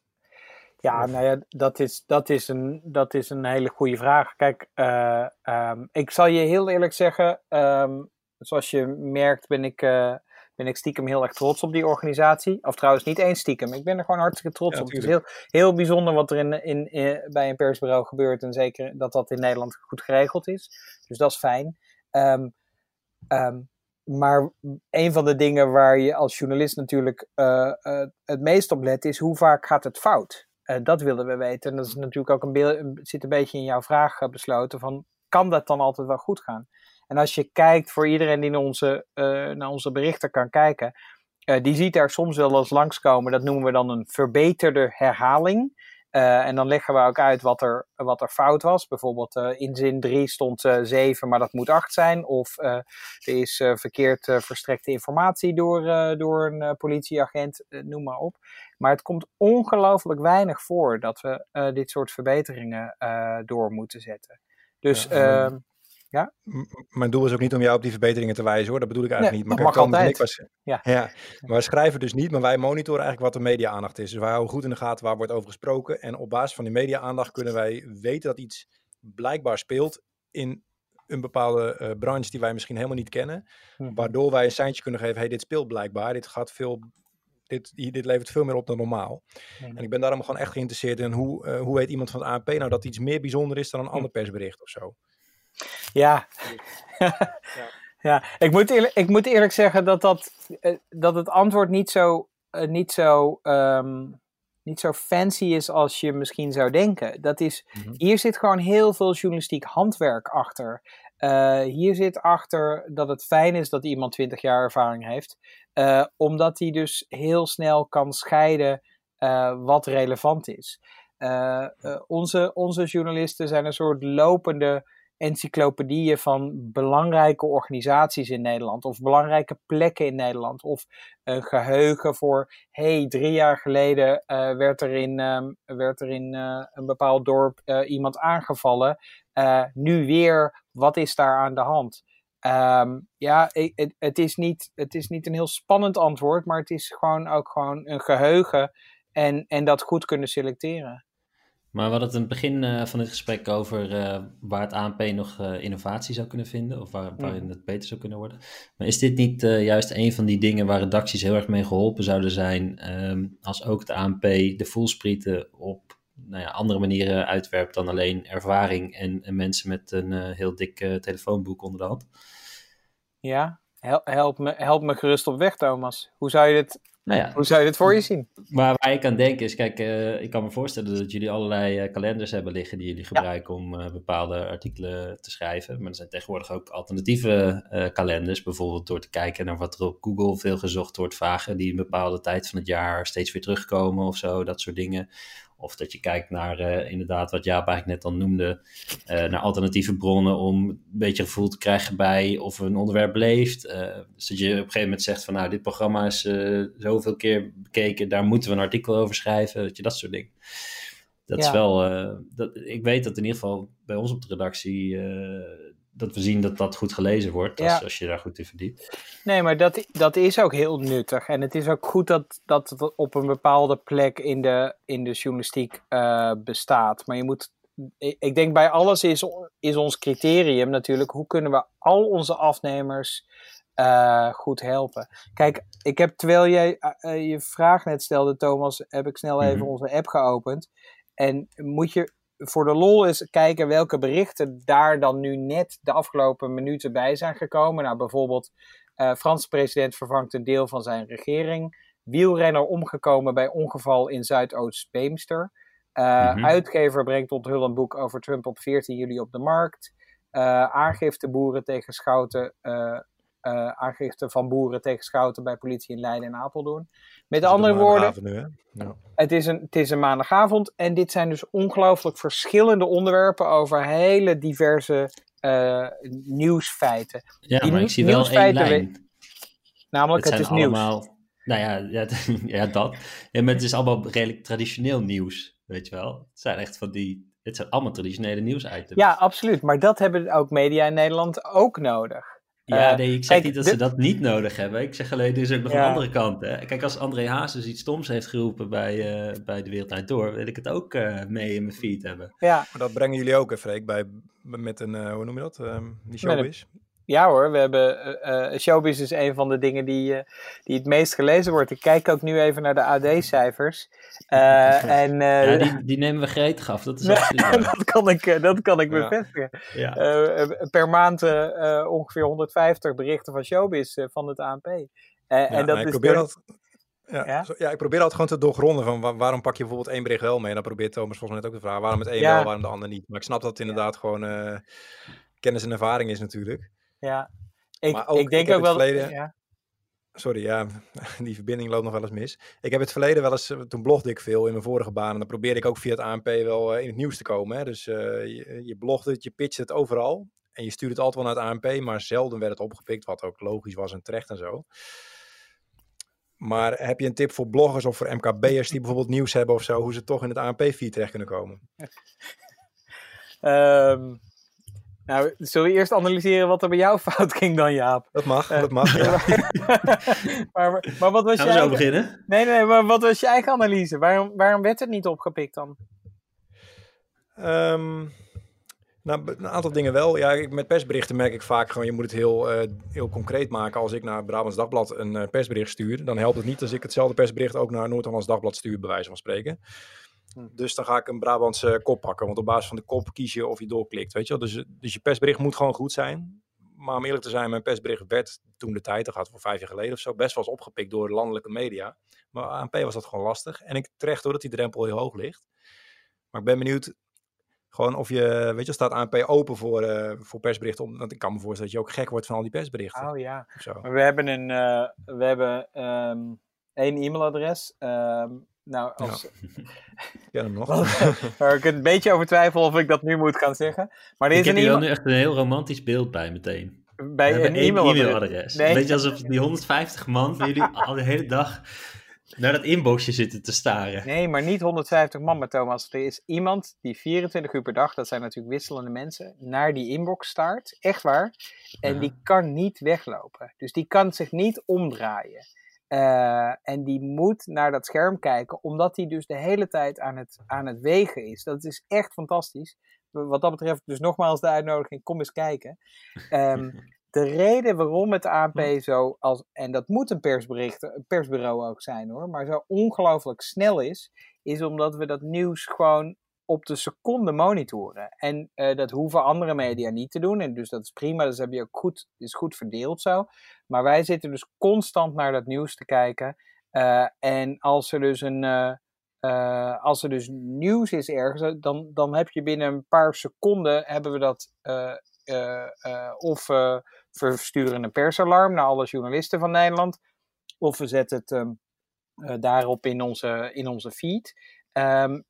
Ja, nou ja, dat is, dat is, een, dat is een hele goede vraag. Kijk, uh, um, ik zal je heel eerlijk zeggen, um, zoals je merkt ben ik, uh, ben ik stiekem heel erg trots op die organisatie. Of trouwens niet eens stiekem, ik ben er gewoon hartstikke trots ja, op. Het is heel, heel bijzonder wat er in, in, in, bij een persbureau gebeurt en zeker dat dat in Nederland goed geregeld is. Dus dat is fijn. Um, maar een van de dingen waar je als journalist natuurlijk uh, uh, het meest op let is hoe vaak gaat het fout? Uh, dat willen we weten. En dat is natuurlijk ook een zit een beetje in jouw vraag besloten van kan dat dan altijd wel goed gaan? En als je kijkt voor iedereen die naar onze, naar onze berichten kan kijken, die ziet daar soms wel eens langskomen. Dat noemen we dan een verbeterde herhaling. Uh, en dan leggen we ook uit wat er, wat er fout was. Bijvoorbeeld uh, in zin 3 stond uh, 7, maar dat moet 8 zijn. Of er is verkeerd verstrekte informatie door, door een politieagent, noem maar op. Maar het komt ongelooflijk weinig voor dat we dit soort verbeteringen door moeten zetten. Dus ja, ehm, ja? Mijn doel is ook niet om jou op die verbeteringen te wijzen hoor, dat bedoel ik eigenlijk niet. Maar mag altijd. Was, ja. ja. Maar wij schrijven dus niet, maar wij monitoren eigenlijk wat de media-aandacht is. Dus wij houden goed in de gaten waar wordt over gesproken. En op basis van die media-aandacht kunnen wij weten dat iets blijkbaar speelt in een bepaalde uh, branche die wij misschien helemaal niet kennen. Mhm. Waardoor wij een seintje kunnen geven, hey, dit speelt blijkbaar, dit gaat veel... Dit, dit levert veel meer op dan normaal. En ik ben daarom gewoon echt geïnteresseerd in hoe, uh, hoe weet iemand van het ANP nou dat iets meer bijzonder is dan een ander persbericht of zo. Ja. ja. ja. Ik, moet eerlijk, ik moet eerlijk zeggen dat, dat, eh, dat het antwoord niet zo, uh, niet, zo, um, niet zo fancy is als je misschien zou denken. Dat is, mm -hmm. Hier zit gewoon heel veel journalistiek handwerk achter. Uh, hier zit achter dat het fijn is dat iemand 20 jaar ervaring heeft, omdat hij dus heel snel kan scheiden wat relevant is. onze, onze journalisten zijn een soort lopende encyclopedieën van belangrijke organisaties in Nederland of belangrijke plekken in Nederland of een geheugen voor, hey, drie jaar geleden uh, werd er in, um, werd er in uh, een bepaald dorp uh, iemand aangevallen, nu weer, wat is daar aan de hand? Um, ja, het, het, is niet, het is niet een heel spannend antwoord, maar het is gewoon ook gewoon een geheugen en, en dat goed kunnen selecteren. Maar we hadden het in het begin uh, van het gesprek over uh, waar het ANP nog uh, innovatie zou kunnen vinden, of waar, waarin het beter zou kunnen worden. Maar is dit niet juist een van die dingen waar redacties heel erg mee geholpen zouden zijn, um, als ook de ANP de voelsprieten op nou ja, andere manieren uitwerpt dan alleen ervaring en, en mensen met een heel dik telefoonboek onder de hand? Ja, help, me, help me gerust op weg, Thomas. Hoe zou je dit nou ja, Hoe zou je dit voor je zien? Waar, waar ik aan denk is, kijk, uh, ik kan me voorstellen dat jullie allerlei uh, kalenders hebben liggen die jullie gebruiken ja. om uh, bepaalde artikelen te schrijven. Maar er zijn tegenwoordig ook alternatieve kalenders, bijvoorbeeld door te kijken naar wat er op Google veel gezocht wordt, vragen die een bepaalde tijd van het jaar steeds weer terugkomen of zo, dat soort dingen. Of dat je kijkt naar uh, inderdaad wat Jaap eigenlijk net al noemde, uh, naar alternatieve bronnen om een beetje gevoel te krijgen bij of een onderwerp leeft. Uh, dus dat je op een gegeven moment zegt van nou, dit programma is zoveel keer bekeken, daar moeten we een artikel over schrijven, dat je dat soort dingen. Dat ja. is wel, dat, ik weet dat in ieder geval bij ons op de redactie dat we zien dat dat goed gelezen wordt, als, als je daar goed in verdiept. Nee, maar dat, dat is ook heel nuttig. En het is ook goed dat, dat het op een bepaalde plek in de, in de journalistiek uh, bestaat. Maar je moet, ik denk bij alles is, is ons criterium natuurlijk, hoe kunnen we al onze afnemers uh, goed helpen. Kijk, ik heb, terwijl jij uh, je vraag net stelde, Thomas, heb ik snel even mm -hmm. onze app geopend. En moet je voor de lol eens kijken welke berichten daar dan nu net de afgelopen minuten bij zijn gekomen. Nou, bijvoorbeeld, uh, Franse president vervangt een deel van zijn regering. Wielrenner omgekomen bij ongeval in Zuidoost-Beemster. Uh, mm -hmm. Uitgever brengt onthul een boek over Trump op 14 juli op de markt. Uh, aangifte boeren tegen Schouten uh, aangifte van boeren tegen schouten bij politie in Leiden en Apeldoorn. Met andere woorden, nu, ja. het, is een, het is een maandagavond en dit zijn dus ongelooflijk verschillende onderwerpen over hele diverse uh, nieuwsfeiten. Ja, Die maar ik zie wel één lijn. Namelijk, het, het is allemaal, nieuws. Nou ja, ja, ja dat. Ja, maar het is allemaal redelijk traditioneel nieuws, weet je wel. Het zijn echt van die, het zijn allemaal traditionele nieuwsitems. Ja, absoluut. Maar dat hebben ook media in Nederland ook nodig. Ja, nee, ik zeg kijk, niet dat dit... ze dat niet nodig hebben. Ik zeg alleen, er is ook nog ja. een andere kant. Hè? Kijk, als André Hazes iets stoms heeft geroepen bij, uh, bij De Wereld Door, wil ik het ook uh, mee in mijn feed hebben. Ja. Maar dat brengen jullie ook, hè, Freek, bij, met een, uh, hoe noem je dat, um, die showbiz? Ja hoor, we hebben uh, Showbiz is een van de dingen die, uh, die het meest gelezen wordt. Ik kijk ook nu even naar de AD-cijfers. Uh, en, ja, die, die nemen we gretig af. Dat, is dat kan ik, dat kan ik bevestigen. Ja. per maand ongeveer 150 berichten van Showbiz van het ANP. Ja, en dat is probeer dat, ja, ja? ja, ik probeer altijd gewoon te doorgronden van waarom pak je bijvoorbeeld één bericht wel mee. En dan probeert Thomas volgens mij net ook te vragen waarom het één wel, waarom de ander niet. Maar ik snap dat het inderdaad gewoon kennis en ervaring is natuurlijk. Ja, ik, ook, ik denk ik ook wel... Verleden... Ja. Sorry, ja, die verbinding loopt nog wel eens mis. Ik heb het verleden wel eens, toen blogde ik veel in mijn vorige baan. En dan probeerde ik ook via het ANP wel in het nieuws te komen. Hè. Dus uh, je, je blogde het, je pitchte het overal. En je stuurde het altijd wel naar het ANP, maar zelden werd het opgepikt. Wat ook logisch was en terecht en zo. Maar heb je een tip voor bloggers of voor MKB'ers die bijvoorbeeld nieuws hebben of zo, hoe ze toch in het ANP-feed terecht kunnen komen? um, Nou, zullen we eerst analyseren wat er bij jou fout ging dan, Jaap? Dat mag, uh, dat mag, ja. maar, maar, maar, wat was Gaan je eigen... beginnen? Nee, nee, maar wat was je eigen analyse? Waarom, waarom werd het niet opgepikt dan? Um, nou, een aantal dingen wel. Ja, met persberichten merk ik vaak gewoon, je moet het heel, uh, heel concreet maken. Als ik naar Brabants Dagblad een uh, persbericht stuur, dan helpt het niet als ik hetzelfde persbericht ook naar Noord-Hollands Dagblad stuur, bij wijze van spreken. Hm. Dus dan ga ik een Brabantse kop pakken. Want op basis van de kop kies je of je doorklikt. Weet je wel? Dus, dus je persbericht moet gewoon goed zijn. Maar om eerlijk te zijn, mijn persbericht werd toen de tijd, dat gaat voor vijf jaar geleden of zo, best wel eens opgepikt door landelijke media. Maar ANP was dat gewoon lastig. En ik terecht hoor dat die drempel heel hoog ligt. Maar ik ben benieuwd gewoon of je, weet je, staat ANP open voor, uh, voor persberichten. Want ik kan me voorstellen dat je ook gek wordt van al die persberichten. Oh ja. We hebben een, uh, we hebben um, één e-mailadres. Um, nou, als, Ja, hem nog. waar ik een beetje over twijfel of ik dat nu moet gaan zeggen. Maar er Ik is heb een hier wel nu echt een heel romantisch beeld bij meteen. Bij een e-mailadres. e-mailadres. Nee. Een beetje alsof die 150 man van jullie al de hele dag naar dat inboxje zitten te staren. Nee, maar niet 150 man, maar Thomas. Er is iemand die 24 uur per dag, dat zijn natuurlijk wisselende mensen, naar die inbox staart. Echt waar. En Ja. die kan niet weglopen. Dus die kan zich niet omdraaien. Eh, en die moet naar dat scherm kijken, omdat hij dus de hele tijd aan het, aan het wegen is. Dat is echt fantastisch. Wat dat betreft, dus nogmaals de uitnodiging, kom eens kijken. Ehm, de reden waarom het ANP zo, als, en dat moet een persbericht, een persbureau ook zijn hoor, maar zo ongelooflijk snel is, is omdat we dat nieuws gewoon op de seconde monitoren. En eh, dat hoeven andere media niet te doen. En dus dat is prima, dus heb je ook goed, is goed verdeeld zo. Maar wij zitten dus constant naar dat nieuws te kijken. Eh, en als er dus een. eh, als er dus nieuws is ergens, dan, dan heb je binnen een paar seconden hebben we dat of we versturen een persalarm naar alle journalisten van Nederland, of we zetten het ehm, eh, daarop in onze, in onze feed. Ehm,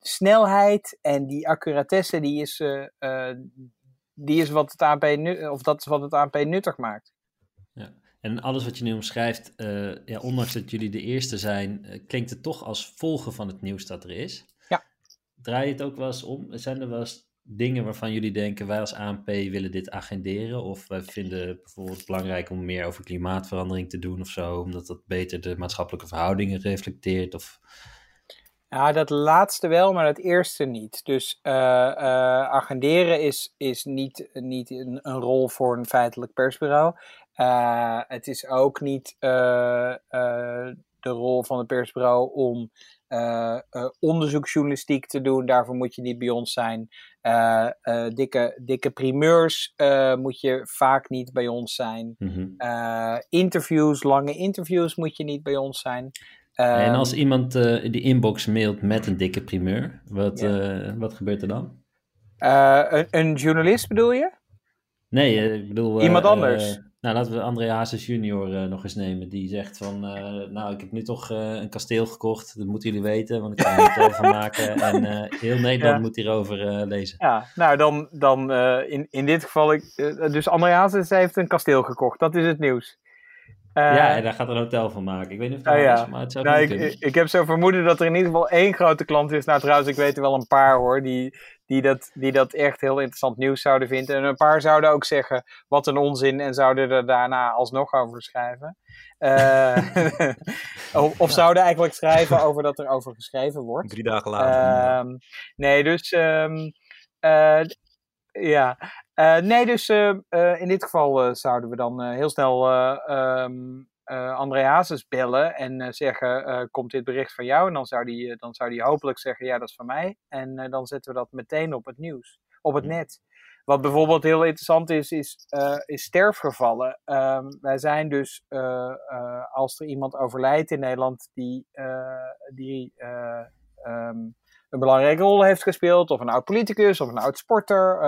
snelheid en die accuratesse, die is, eh, eh, die is wat het ANP, nu, of dat is wat het ANP nuttig maakt. En alles wat je nu omschrijft, eh, ja, ondanks dat jullie de eerste zijn, klinkt het toch als volgen van het nieuws dat er is. Ja. Draai je het ook wel eens om? Zijn er wel eens dingen waarvan jullie denken, wij als ANP willen dit agenderen? Of wij vinden het bijvoorbeeld belangrijk om meer over klimaatverandering te doen of zo, omdat dat beter de maatschappelijke verhoudingen reflecteert? Of... Ja, dat laatste wel, maar dat eerste niet. Dus eh, eh, agenderen is, is niet, niet een, een rol voor een feitelijk persbureau. Eh, het is ook niet de rol van het persbureau om onderzoeksjournalistiek te doen. Daarvoor moet je niet bij ons zijn. Dikke, dikke primeurs moet je vaak niet bij ons zijn. Mhm. Interviews, lange interviews moet je niet bij ons zijn. En Ehm, als iemand eh, die inbox mailt met een dikke primeur, wat, eh, wat gebeurt er dan? eh, een, een journalist bedoel je? Nee, ik bedoel... Iemand anders? nou, laten we André Hazes junior nog eens nemen. Die zegt van, nou, ik heb nu toch een kasteel gekocht. Dat moeten jullie weten, want ik kan er een hotel van maken. En heel Nederland Ja. moet hierover lezen. Ja, nou dan, dan in, in dit geval, ik, dus André Hazes heeft een kasteel gekocht. Dat is het nieuws. Eh, ja, en daar gaat er een hotel van maken. Ik weet niet of dat waar ja. is, maar het zou nou, ik, kunnen. ik, ik heb zo vermoeden dat er in ieder geval één grote klant is. Nou trouwens, ik weet er wel een paar hoor, die, die, dat, die dat echt heel interessant nieuws zouden vinden. En een paar zouden ook zeggen, wat een onzin, en zouden er daarna alsnog over schrijven. Eh, of, of zouden eigenlijk schrijven over dat er over geschreven wordt. Drie dagen later. Ehm, nee, dus. ehm, eh, ja. Eh, nee, dus eh, eh, in dit geval zouden we dan heel snel eh, André Hazes bellen en zeggen: Komt dit bericht van jou? En dan zou die, dan zou die hopelijk zeggen: Ja, dat is van mij. En dan zetten we dat meteen op het nieuws, op het net. Wat bijvoorbeeld heel interessant is, is, is sterfgevallen. Ehm, wij zijn dus, als er iemand overlijdt in Nederland die, die eh, ehm, een belangrijke rol heeft gespeeld, of een oud politicus, of een oud sporter,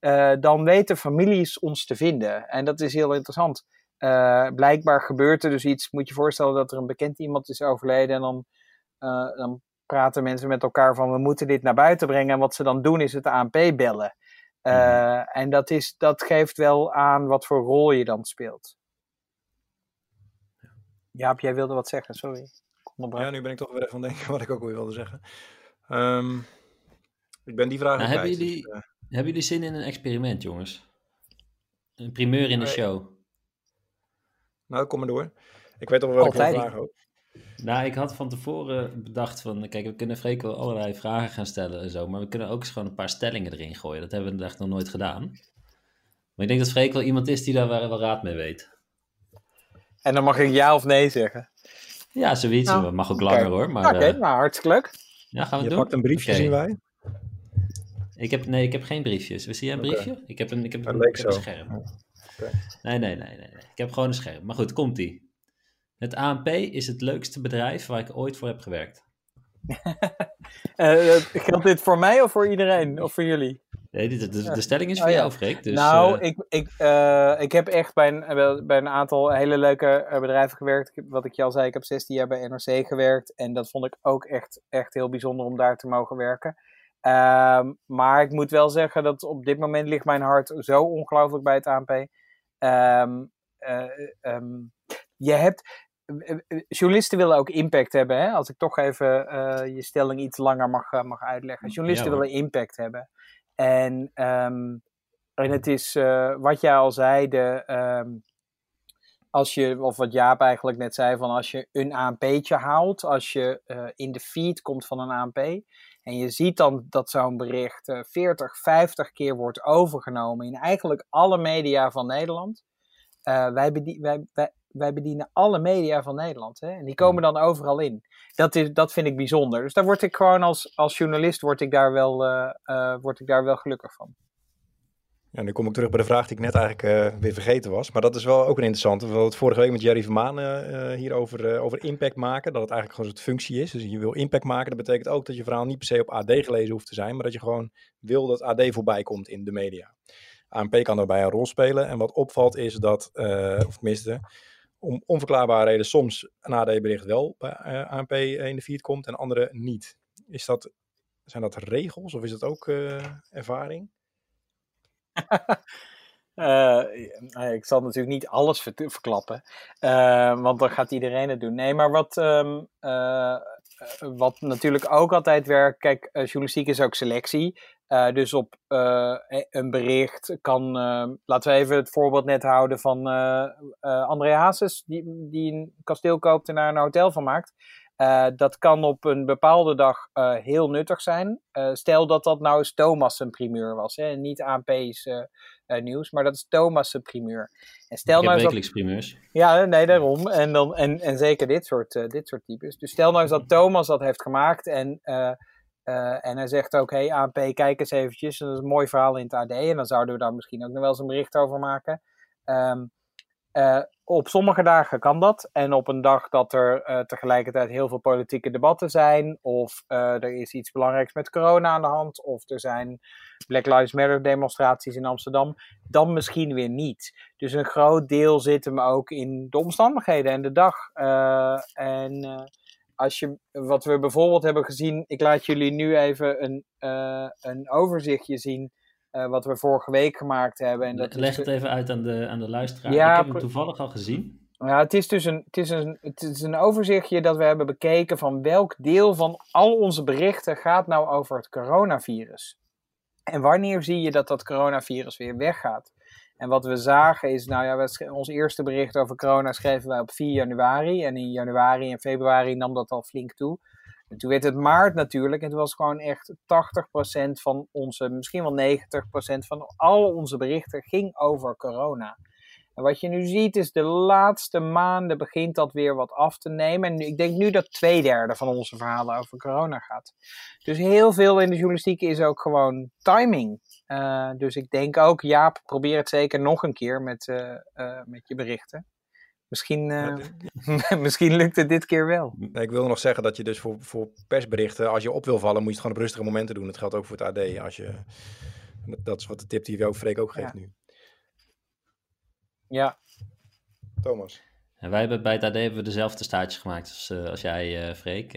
eh, eh, dan weten families ons te vinden. En dat is heel interessant. Eh, blijkbaar gebeurt er dus iets, moet je je voorstellen dat er een bekend iemand is overleden en dan, dan praten mensen met elkaar van we moeten dit naar buiten brengen. En wat ze dan doen is het ANP bellen. Uh, En dat, is, dat geeft wel aan wat voor rol je dan speelt. Jaap, jij wilde wat zeggen, sorry. Ja, nu ben ik toch weer even aan het denken wat ik ook weer wilde zeggen. Um, ik ben die vraag nou, hebben, kwijt, jullie, dus, uh... hebben jullie zin in een experiment, jongens? Een primeur in de Nee. show. Nou, kom maar door. Ik weet toch wel wat Altijd. ik wil vragen ook. Nou, ik had van tevoren bedacht van, kijk, we kunnen Freek wel allerlei vragen gaan stellen en zo, maar we kunnen ook eens gewoon een paar stellingen erin gooien. Dat hebben we echt nog nooit gedaan. Maar ik denk dat Freek wel iemand is die daar wel raad mee weet. En dan mag ik ja of nee zeggen. Ja, zoiets. Nou, Dat mag ook langer hoor. Maar, Oké, eh, nou hartstikke leuk. Ja, gaan we Je doen? pakt een briefje, zien wij. Ik heb, nee, ik heb geen briefjes. Zie jij een briefje? Ik heb een, ik heb, een, leek ik heb een zo. scherm. Nee, nee, nee, nee, nee. Ik heb gewoon een scherm. Maar goed, komt-ie. Het ANP is het leukste bedrijf waar ik ooit voor heb gewerkt. Eh, geldt dit voor mij of voor iedereen? Of voor jullie? De, de, de, stelling is voor oh, jou, Freek. Dus, nou, ik, ik, ik heb echt bij een, bij een aantal hele leuke bedrijven gewerkt. Wat ik je al zei, ik heb 16 jaar bij NRC gewerkt. En dat vond ik ook echt, echt heel bijzonder om daar te mogen werken. Ehm, maar ik moet wel zeggen dat op dit moment ligt mijn hart zo ongelooflijk bij het ANP. Um, ehm, je hebt. Journalisten willen ook impact hebben. Hè? Als ik toch even uh, je stelling iets langer mag, uh, mag uitleggen. Journalisten willen impact hebben. En, um, en het is uh, wat jij al zei. De, als je, of wat Jaap eigenlijk net zei, van als je een ANP'tje haalt, als je in de feed komt van een ANP, en je ziet dan dat zo'n bericht uh, 40, 50 keer wordt overgenomen in eigenlijk alle media van Nederland. Uh, wij, wij, wij, wij, bedienen alle media van Nederland. Hè? En die komen dan overal in. Dat, is, dat vind ik bijzonder. Dus daar word ik gewoon als, als journalist word ik daar wel, uh, word ik daar wel gelukkig van. Ja, nu kom ik terug bij de vraag die ik net eigenlijk uh, weer vergeten was. Maar dat is wel ook een interessante. We hadden het vorige week met Jerry Vermaan uh, hier over, uh, over impact maken. Dat het eigenlijk gewoon soort functie is. Dus je wil impact maken. Dat betekent ook dat je verhaal niet per se op AD gelezen hoeft te zijn. Maar dat je gewoon wil dat AD voorbij komt in de media. ANP kan daarbij een rol spelen. En wat opvalt is dat, of tenminste, om onverklaarbare reden soms een AD-bericht wel bij ANP in de feed komt en andere niet. Is dat, zijn dat regels of is dat ook ervaring? Uh, ik zal natuurlijk niet alles verklappen, want dan gaat iedereen het doen. Nee, maar wat, uh, wat natuurlijk ook altijd werkt, kijk, journalistiek is ook selectie. Dus op een bericht kan, laten we even het voorbeeld net houden van André Hazes, die, die een kasteel koopt en daar een hotel van maakt. Dat kan op een bepaalde dag heel nuttig zijn. Stel dat dat nou eens Thomas zijn primeur was. Hè? Niet ANP's nieuws, maar dat is Thomas zijn primeur. En stel nou wekelijks dat... primeurs. Ja, nee, daarom. En, dan, en, en zeker dit soort, dit soort types. Dus stel nou eens dat Thomas dat heeft gemaakt en, en hij zegt ook... Hey ANP, kijk eens eventjes. Dat is een mooi verhaal in het AD. En dan zouden we daar misschien ook nog wel eens een bericht over maken. Um, uh, op sommige dagen kan dat. En op een dag dat er uh, tegelijkertijd heel veel politieke debatten zijn, of er is iets belangrijks met corona aan de hand, of er zijn Black Lives Matter demonstraties in Amsterdam, dan misschien weer niet. Dus een groot deel zit hem ook in de omstandigheden en de dag. en als je, wat we bijvoorbeeld hebben gezien, ik laat jullie nu even een, een overzichtje zien uh, wat we vorige week gemaakt hebben. En dat Leg het even uit aan de, aan de luisteraar. Ja, ik heb hem toevallig al gezien. Ja, het is dus een, het is een, het is een overzichtje dat we hebben bekeken van welk deel van al onze berichten gaat nou over het coronavirus. En wanneer zie je dat dat coronavirus weer weggaat? En wat we zagen is, nou ja, ons eerste bericht over corona schreven wij op 4 januari. En in januari en februari nam dat al flink toe. En toen werd het maart natuurlijk. En het was gewoon echt 80% van onze, misschien wel 90% van al onze berichten ging over corona. En wat je nu ziet is de laatste maanden begint dat weer wat af te nemen. En ik denk nu dat twee derde van onze verhalen over corona gaat. Dus heel veel in de journalistiek is ook gewoon timing. Uh, dus ik denk ook, Jaap, probeer het zeker nog een keer met, uh, uh, met je berichten. Misschien, uh, misschien lukt het dit keer wel. ik wil nog zeggen dat je dus voor, voor persberichten, als je op wil vallen, moet je het gewoon op rustige momenten doen. Dat geldt ook voor het AD. Als je, dat is wat de tip die ook Freek ook geeft nu. Ja. Thomas. En wij hebben bij het AD hebben we dezelfde staartjes gemaakt als, uh, als jij, uh, Freek.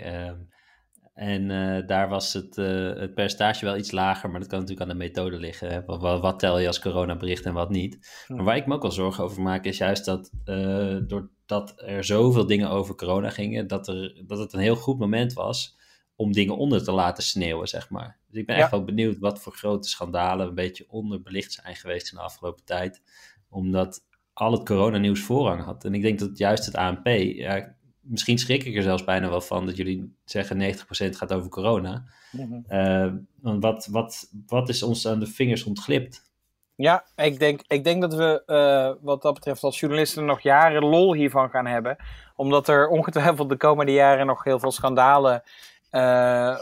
En uh, daar was het, uh, het percentage wel iets lager, maar dat kan natuurlijk aan de methode liggen. Hè? Wat, wat, tel je als coronabericht en wat niet? Maar waar ik me ook wel zorgen over maak, is juist dat uh, doordat er zoveel dingen over corona gingen, dat, er, dat het een heel goed moment was om dingen onder te laten sneeuwen, zeg maar. Dus ik ben ja. echt wel benieuwd wat voor grote schandalen een beetje onderbelicht zijn geweest in de afgelopen tijd. Omdat al het coronanieuws voorrang had. En ik denk dat juist het ANP, ja, misschien schrik ik er zelfs bijna wel van dat jullie zeggen 90% gaat over corona. Mm wat, wat, wat is ons aan de vingers ontglipt? Ja, ik denk, ik denk dat we uh, wat dat betreft als journalisten nog jaren lol hiervan gaan hebben. Omdat er ongetwijfeld de komende jaren nog heel veel schandalen uh,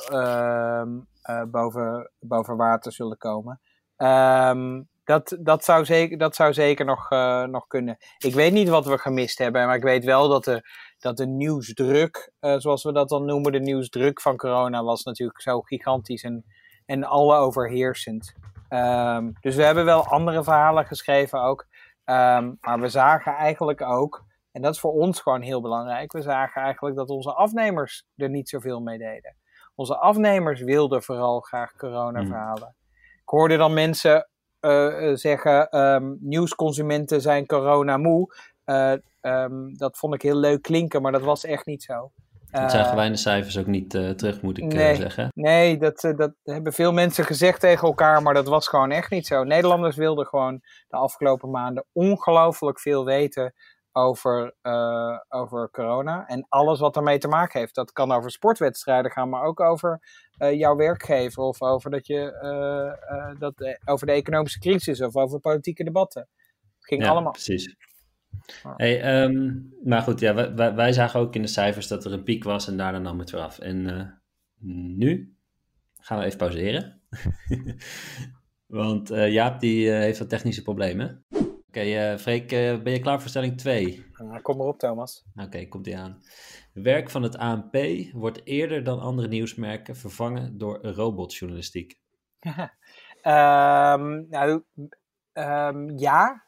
boven, boven water zullen komen. Um, dat, dat, zou zeker, dat zou zeker nog, uh, nog kunnen. Ik weet niet wat we gemist hebben, maar ik weet wel dat de, dat de nieuwsdruk, uh, zoals we dat dan noemen, de nieuwsdruk van corona was natuurlijk zo gigantisch en, en alle overheersend. Ehm, dus we hebben wel andere verhalen geschreven ook. Ehm, maar we zagen eigenlijk ook, en dat is voor ons gewoon heel belangrijk, we zagen eigenlijk dat onze afnemers er niet zoveel mee deden. Onze afnemers wilden vooral graag corona-verhalen. Ik hoorde dan mensen uh, zeggen: um, nieuwsconsumenten zijn corona-moe. Uh, um, dat vond ik heel leuk klinken, maar dat was echt niet zo. Dat zagen wij in de cijfers ook niet terug, moet ik nee, zeggen. Nee, dat, dat hebben veel mensen gezegd tegen elkaar, maar dat was gewoon echt niet zo. Nederlanders wilden gewoon de afgelopen maanden ongelooflijk veel weten over, uh, over corona. En alles wat ermee te maken heeft. Dat kan over sportwedstrijden gaan, maar ook over uh, jouw werkgever. Of over, dat je, uh, dat, over de economische crisis of over politieke debatten. Het ging ja, allemaal. Precies. Hey, um, maar goed, ja, wij, wij, zagen ook in de cijfers dat er een piek was en daarna nam het weer af. En nu gaan we even pauzeren. Want Jaap die heeft wat technische problemen. Oké, okay, uh, Freek, uh, ben je klaar voor stelling 2? Uh, kom maar op, Thomas. Oké, okay, komt die aan. Werk van het ANP wordt eerder dan andere nieuwsmerken vervangen door robotjournalistiek. um, nou, um, ja,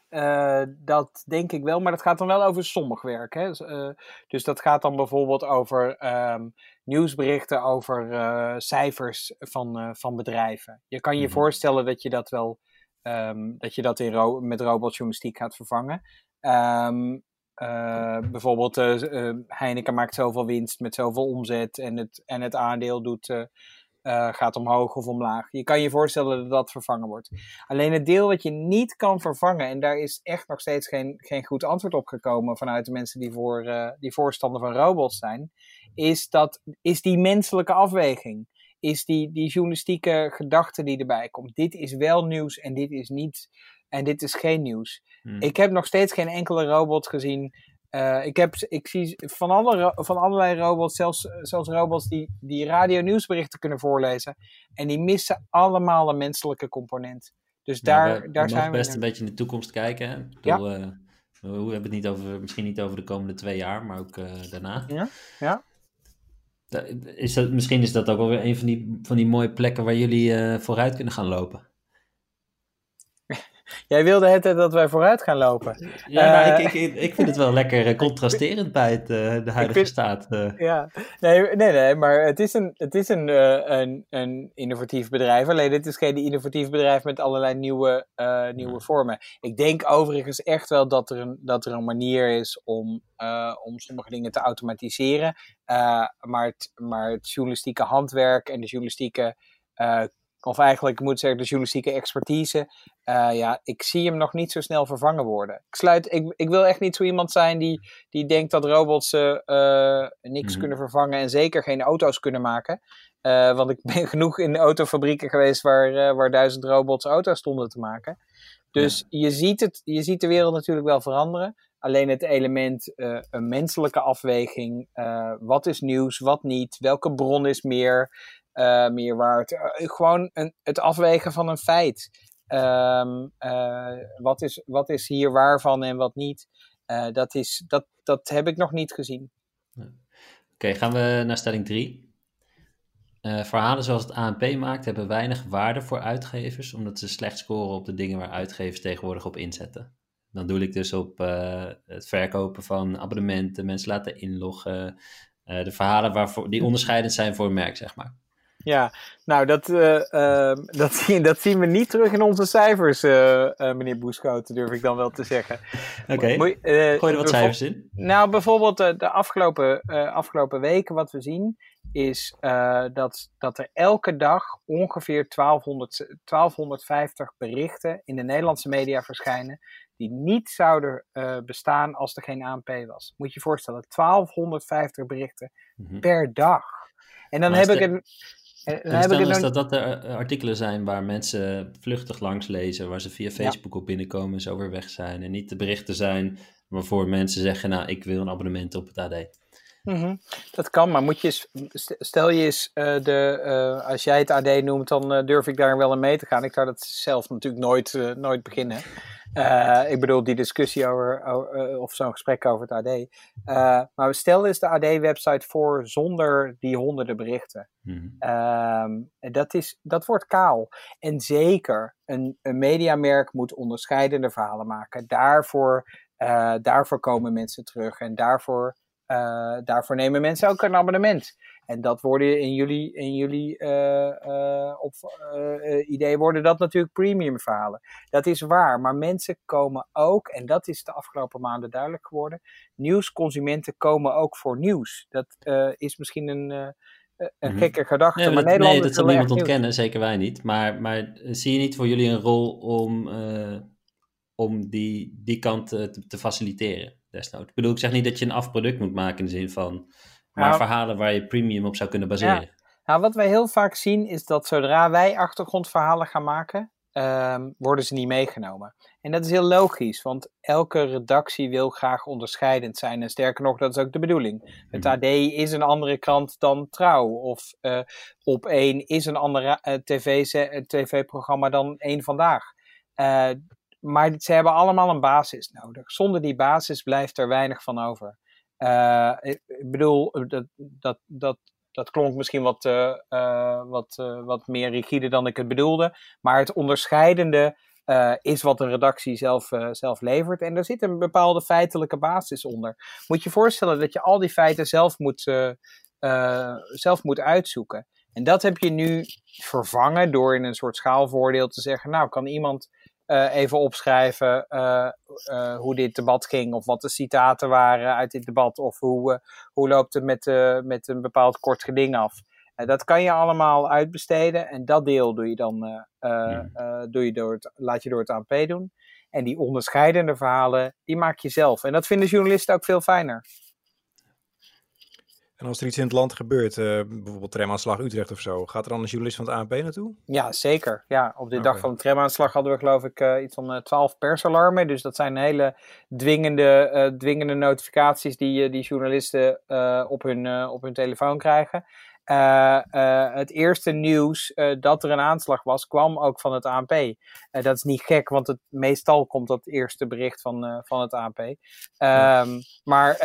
dat denk ik wel, maar dat gaat dan wel over sommig werk. Hè? Dus, dus dat gaat dan bijvoorbeeld over um, nieuwsberichten over cijfers van, van bedrijven. Je kan je mm -hmm. voorstellen dat je dat wel um, dat je dat in ro met robotjournalistiek gaat vervangen. Um, uh, bijvoorbeeld uh, Heineken maakt zoveel winst met zoveel omzet en het, en het aandeel doet, gaat omhoog of omlaag. Je kan je voorstellen dat dat vervangen wordt. Alleen het deel wat je niet kan vervangen, en daar is echt nog steeds geen, geen goed antwoord op gekomen vanuit de mensen die, voor, die voorstander van robots zijn, is, dat, is die menselijke afweging is die, die journalistieke gedachte die erbij komt. Dit is wel nieuws en dit is niet. En dit is geen nieuws. Hmm. Ik heb nog steeds geen enkele robot gezien. Uh, ik, heb, ik zie van, alle, van allerlei robots, zelfs, zelfs robots die, die radio-nieuwsberichten kunnen voorlezen. En die missen allemaal een menselijke component. Dus daar, ja, we, daar we zijn we best een beetje in de toekomst kijken. Hè? Ik bedoel, ja. uh, we hebben het niet over, misschien niet over de komende twee jaar, maar ook uh, daarna. Ja, ja. Is dat, misschien is dat ook wel weer een van die, van die mooie plekken waar jullie uh, vooruit kunnen gaan lopen. Jij wilde het dat wij vooruit gaan lopen. Ja, nou, uh, ik, ik, ik vind het wel lekker contrasterend bij het, de huidige vind, staat. Ja, nee, nee, nee, maar het is, een, het is een, een, een innovatief bedrijf. Alleen het is geen innovatief bedrijf met allerlei nieuwe, nieuwe ja. vormen. Ik denk overigens echt wel dat er een, dat er een manier is om, om sommige dingen te automatiseren. maar, het, maar het journalistieke handwerk en de journalistieke of eigenlijk, ik moet zeggen, de journalistieke expertise. Uh, ja, ik zie hem nog niet zo snel vervangen worden. Ik, sluit, ik, ik wil echt niet zo iemand zijn die, die denkt dat robots uh, niks mm -hmm. kunnen vervangen en zeker geen auto's kunnen maken. want ik ben genoeg in de autofabrieken geweest waar, waar duizend robots auto's stonden te maken. Dus ja. je, ziet het, je ziet de wereld natuurlijk wel veranderen. Alleen het element een menselijke afweging. wat is nieuws, wat niet? Welke bron is meer? Uh, meer waard. Uh, gewoon een, het afwegen van een feit. Um, uh, wat, is, wat is hier waarvan en wat niet? dat, is, dat, dat heb ik nog niet gezien. Oké, gaan we naar stelling 3. verhalen zoals het ANP maakt hebben weinig waarde voor uitgevers, omdat ze slecht scoren op de dingen waar uitgevers tegenwoordig op inzetten. Dan doe ik dus op het verkopen van abonnementen, mensen laten inloggen, de verhalen waarvoor, die onderscheidend zijn voor een merk, zeg maar. Ja, nou, dat, uh, uh, dat, zien, dat zien we niet terug in onze cijfers, uh, meneer Boeschoten, durf ik dan wel te zeggen. Oké, okay. gooi er wat cijfers in. Nou, bijvoorbeeld de afgelopen, afgelopen weken wat we zien, is dat, dat er elke dag ongeveer 1200, 1250 berichten in de Nederlandse media verschijnen, die niet zouden bestaan als er geen ANP was. Moet je je voorstellen, 1250 berichten mm -hmm. per dag. En dan heb ik het en heb stel eens dat dat de artikelen zijn waar mensen vluchtig langs lezen, waar ze via Facebook ja. op binnenkomen en zo weer weg zijn. En niet de berichten zijn waarvoor mensen zeggen, nou, ik wil een abonnement op het AD. Mm -hmm. Dat kan, maar moet je eens, stel je eens, uh, de, uh, als jij het AD noemt, dan uh, durf ik daar wel in mee te gaan. Ik zou dat zelf natuurlijk nooit, nooit beginnen. ik bedoel, die discussie over, of zo'n gesprek over het AD. maar stel is de AD-website voor zonder die honderden berichten. Mm dat, is, dat wordt kaal. En zeker, een, een mediamerk moet onderscheidende verhalen maken. Daarvoor, daarvoor komen mensen terug en daarvoor uh, daarvoor nemen mensen ook een abonnement. En dat worden in jullie, in jullie uh, uh, op, idee worden dat natuurlijk premium verhalen. Dat is waar, maar mensen komen ook, en dat is de afgelopen maanden duidelijk geworden, nieuwsconsumenten komen ook voor nieuws. Dat is misschien een, een mhm. gekke gedachte, nee, maar dat, Nederland Nee, dat zal niemand ontkennen, zeker wij niet. Maar, maar zie je niet voor jullie een rol om, om die, die kant te, te faciliteren? Desnoods. Ik bedoel, ik zeg niet dat je een afproduct moet maken in de zin van, maar nou, verhalen waar je premium op zou kunnen baseren. Nou, wat wij heel vaak zien is dat zodra wij achtergrondverhalen gaan maken, um, worden ze niet meegenomen. En dat is heel logisch, want elke redactie wil graag onderscheidend zijn. En sterker nog, dat is ook de bedoeling. Het mhm. AD is een andere krant dan Trouw. Of uh, Op 1 is een ander uh, tv-programma TV dan één Vandaag. Uh, maar ze hebben allemaal een basis nodig. Zonder die basis blijft er weinig van over. Uh, ik bedoel, dat, dat, dat, dat klonk misschien wat, uh, wat, wat meer rigide dan ik het bedoelde. Maar het onderscheidende is wat een redactie zelf, zelf levert. En er zit een bepaalde feitelijke basis onder. Moet je voorstellen dat je al die feiten zelf moet, zelf moet uitzoeken. En dat heb je nu vervangen door in een soort schaalvoordeel te zeggen: Nou, kan iemand uh, even opschrijven uh, uh, hoe dit debat ging, of wat de citaten waren uit dit debat, of hoe, hoe loopt het met, met een bepaald kort geding af. dat kan je allemaal uitbesteden en dat deel doe je dan, doe je door het, laat je door het ANP doen. En die onderscheidende verhalen, die maak je zelf. En dat vinden journalisten ook veel fijner. En als er iets in het land gebeurt, uh, bijvoorbeeld tramaanslag Utrecht of zo, gaat er dan een journalist van het ANP naartoe? Ja, zeker. Ja, op de dag van de tramaanslag hadden we geloof ik uh, iets van uh, 12 persalarmen. Dus dat zijn hele dwingende, uh, dwingende notificaties die, die journalisten op, hun, op hun telefoon krijgen. Uh, uh, het eerste nieuws uh, dat er een aanslag was, kwam ook van het ANP. dat is niet gek, want het, meestal komt dat eerste bericht van, van het ANP. Um, maar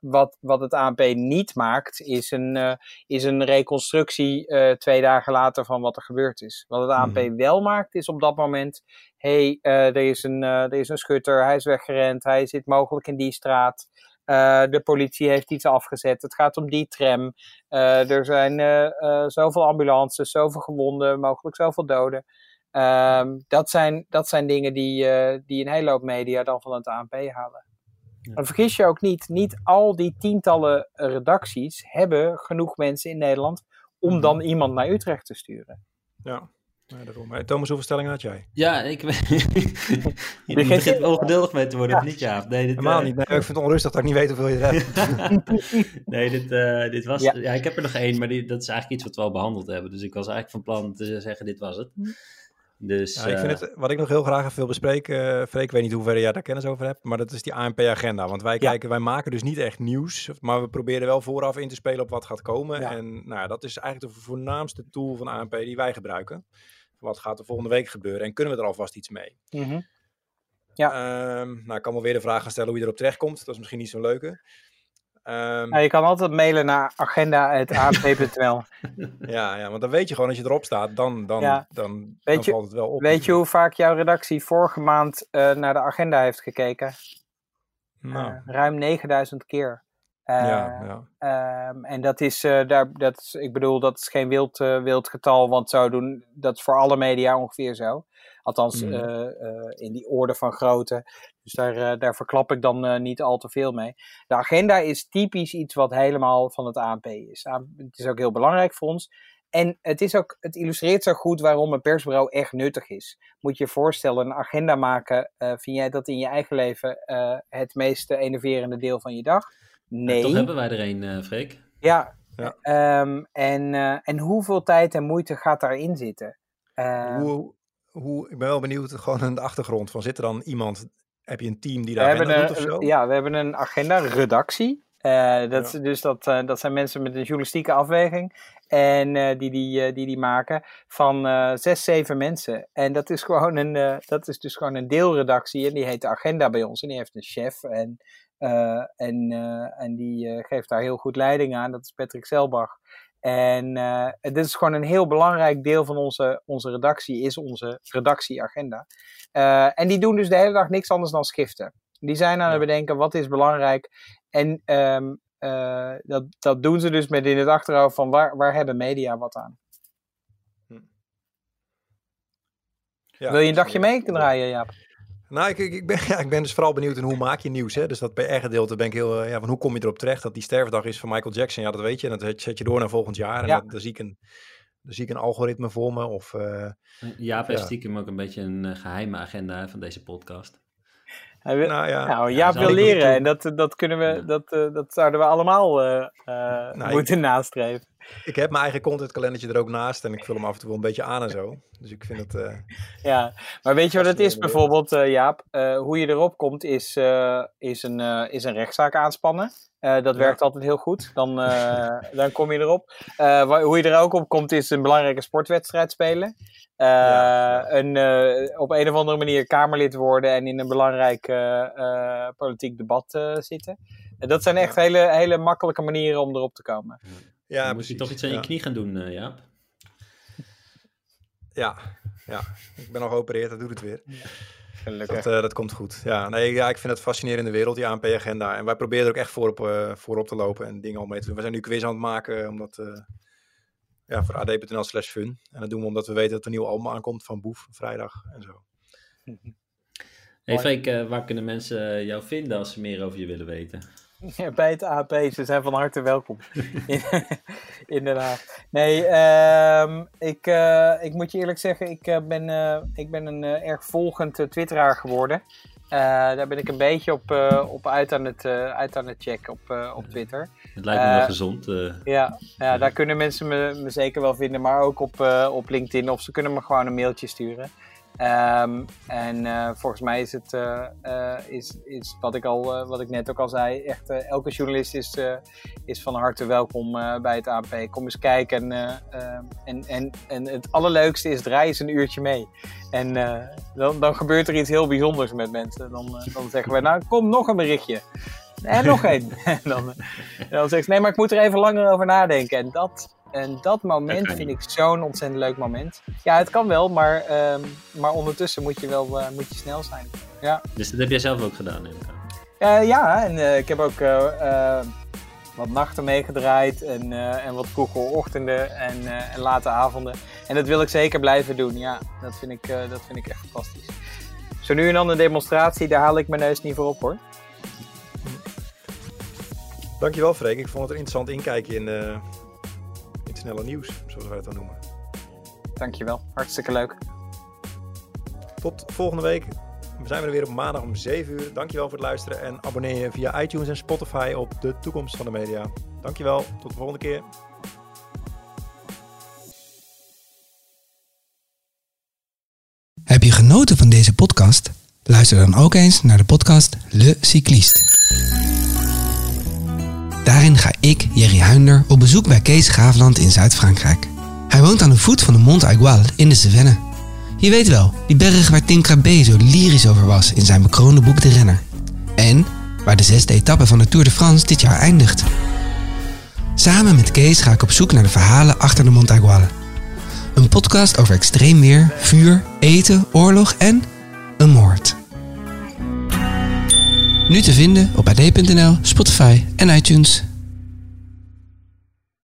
wat, wat het ANP niet maakt, is een, is een reconstructie twee dagen later van wat er gebeurd is. Wat het ANP mm. wel maakt, is op dat moment: hé, hey, er, is een, er is een schutter, hij is weggerend, hij zit mogelijk in die straat. Uh, de politie heeft iets afgezet. Het gaat om die tram. Uh, er zijn uh, zoveel ambulances, zoveel gewonden, mogelijk zoveel doden. Um, dat, zijn, dat zijn dingen die, die een hele hoop media dan van het ANP halen. Ja. vergis je ook niet, niet al die tientallen redacties hebben genoeg mensen in Nederland om mhm. dan iemand naar Utrecht te sturen. Ja. Daarom. Thomas, hoeveel stellingen had jij? Ja, ik je begint ongeduldig mee te worden, ja. of niet, Ja, Nee, dit, Helemaal uh... niet. Nee, ik vind het onrustig dat ik niet weet hoeveel je hebt. nee, dit, uh, dit was... Ja. ja. ik heb er nog één, maar die, dat is eigenlijk iets wat we al behandeld hebben. Dus ik was eigenlijk van plan te zeggen, dit was het. Dus, ja, ik vind eh, het, wat ik nog heel graag wil bespreken, uh, Freek, ik weet niet hoe ver jij daar kennis over hebt, maar dat is die ANP-agenda. Want wij kijken, wij maken dus niet echt nieuws, maar we proberen wel vooraf in te spelen op wat gaat komen. En nou, dat is eigenlijk de voornaamste tool van ANP die wij gebruiken. Wat gaat er volgende week gebeuren en kunnen we er alvast iets mee? Mm Ja. Um, nou, ik kan wel weer de vraag gaan stellen hoe je erop terechtkomt. Dat is misschien niet zo'n leuke. Um, ja, je kan altijd mailen naar agenda.ap.nl. ja, ja, want dan weet je gewoon als je erop staat, dan, dan, dan, dan, weet valt het wel op. Weet je hoe vaak jouw redactie vorige maand uh, naar de agenda heeft gekeken? Nou. Uh, ruim 9000 keer ja, ehm, ja. Um, en dat is, daar, dat is, ik bedoel, dat is geen wild, wild getal, want zo doen, dat is voor alle media ongeveer zo. Althans, mm. uh, in die orde van grootte. Dus daar, daar verklap ik dan niet al te veel mee. De agenda is typisch iets wat helemaal van het ANP is. Het is ook heel belangrijk voor ons. En het, is ook, het illustreert zo goed waarom een persbureau echt nuttig is. Moet je je voorstellen, een agenda maken, vind jij dat in je eigen leven het meest enerverende deel van je dag? Nee. toch hebben wij er een, uh, Freek. Ja. ja. Um, en, uh, en hoeveel tijd en moeite gaat daarin zitten? Uh, hoe, hoe, ik ben wel benieuwd, gewoon in de achtergrond van zit er dan iemand, heb je een team die daar agenda doet of zo? Ja, we hebben een agenda-redactie. Uh, dat, Dus dat, uh, dat zijn mensen met een journalistieke afweging. En uh, die, die, die die maken van zes, zeven mensen. En dat is gewoon een, dat is dus gewoon een deelredactie. En die heet de agenda bij ons. En die heeft een chef. En, en, en die geeft daar heel goed leiding aan. Dat is Patrick Selbach. En dit is gewoon een heel belangrijk deel van onze, onze redactie, is onze redactieagenda. en die doen dus de hele dag niks anders dan schiften. Die zijn aan het bedenken wat is belangrijk. En um, uh, dat, dat doen ze dus met in het achterhoofd van waar, waar hebben media wat aan. Hm. Ja, Wil je een dagje mee draaien, Jaap? Nou, ik, ik, ben, ja, ik ben dus vooral benieuwd in hoe maak je nieuws. Hè? Dus dat PR-gedeelte ben ik heel... Uh, ja, van hoe kom je erop terecht dat die sterfdag is van Michael Jackson? Ja, dat weet je. En dat zet je door naar volgend jaar. En ja. dan zie ik een... Dan zie ik een algoritme voor me. Of, uh, Jaap heeft stiekem ook een beetje een geheime agenda van deze podcast. Hij wil, nou ja, nou, Jaap wil leren en dat, dat, kunnen we, dat, uh, dat zouden we allemaal uh, nou, moeten ik, nastreven. Ik heb mijn eigen contentkalendertje er ook naast en ik vul hem af en toe wel een beetje aan en zo. Dus ik vind het... ja, maar weet je wat het is bijvoorbeeld, Jaap? hoe je erop komt is, is, een, is een rechtszaak aanspannen. dat werkt altijd heel goed. Dan, dan kom je erop. hoe je er ook op komt is een belangrijke sportwedstrijd spelen. Een, op een of andere manier Kamerlid worden en in een belangrijk politiek debat zitten. Dat zijn echt hele, hele makkelijke manieren om erop te komen. Ja, Dan moet je toch iets aan je knie gaan doen, Jaap? Ja, ja, ik ben al geopereerd, dat doet het weer. Gelukkig. Dat, dat komt goed. Ja, nee, ja, ik vind het fascinerende wereld, die ANP-agenda. En wij proberen er ook echt voor op, voor op te lopen en dingen al mee te doen. We zijn nu quiz aan het maken, omdat ja, voor ad.nl slash fun. En dat doen we omdat we weten dat er een nieuw album aankomt van Boef, vrijdag en zo. Hey Freek, waar kunnen mensen jou vinden als ze meer over je willen weten? Ja, bij het AP, ze zijn van harte welkom. Inderdaad. Nee, uh, ik, uh, ik moet je eerlijk zeggen, ik, uh, ben, ik ben een erg volgend twitteraar geworden. Daar ben ik een beetje op, op uit, aan het, uit aan het checken op, op Twitter. Het lijkt me wel gezond. Ja, ja, daar kunnen mensen me, me, zeker wel vinden, maar ook op, op LinkedIn of ze kunnen me gewoon een mailtje sturen. Um, en uh, volgens mij is het, uh, uh, is, is wat, ik al, wat ik net ook al zei, echt elke journalist is, is van harte welkom bij het ANP. Kom eens kijken. En, en, en, en het allerleukste is, draai eens een uurtje mee. En dan, dan gebeurt er iets heel bijzonders met mensen. Dan, dan zeggen we, nou kom nog een berichtje. En nog één. en dan, dan zeggen ze, nee, maar ik moet er even langer over nadenken. En dat, en dat moment vind ik zo'n ontzettend leuk moment. Ja, het kan wel, maar, um, maar ondertussen moet je wel uh, moet je snel zijn. Ja. Dus dat heb jij zelf ook gedaan? Uh, ja, en uh, ik heb ook wat nachten meegedraaid en, en wat vroege ochtenden en, en, late avonden. En dat wil ik zeker blijven doen. Ja, dat vind ik, dat vind ik echt fantastisch. Zo nu en dan een demonstratie, daar haal ik mijn neus niet voor op hoor. Dankjewel Freek, ik vond het een interessant inkijkje in snelle nieuws, zoals wij het dan noemen. Dankjewel, hartstikke leuk. Tot volgende week. We zijn er weer op maandag om 7 uur. Dankjewel voor het luisteren en abonneer je via iTunes en Spotify op de toekomst van de media. Dankjewel, tot de volgende keer. Heb je genoten van deze podcast? Luister dan ook eens naar de podcast Le Cycliste. Daarin ga ik, Jerry Huinder, op bezoek bij Kees Graafland in Zuid-Frankrijk. Hij woont aan de voet van de Mont Aigual in de Cevennes. Je weet wel, die berg waar Tim Krabbe zo lyrisch over was in zijn bekroonde boek De Renner. En waar de zesde etappe van de Tour de France dit jaar eindigt. Samen met Kees ga ik op zoek naar de verhalen achter de Mont Aigual. Een podcast over extreem weer, vuur, eten, oorlog en een moord. Nu te vinden op ad.nl, Spotify en iTunes.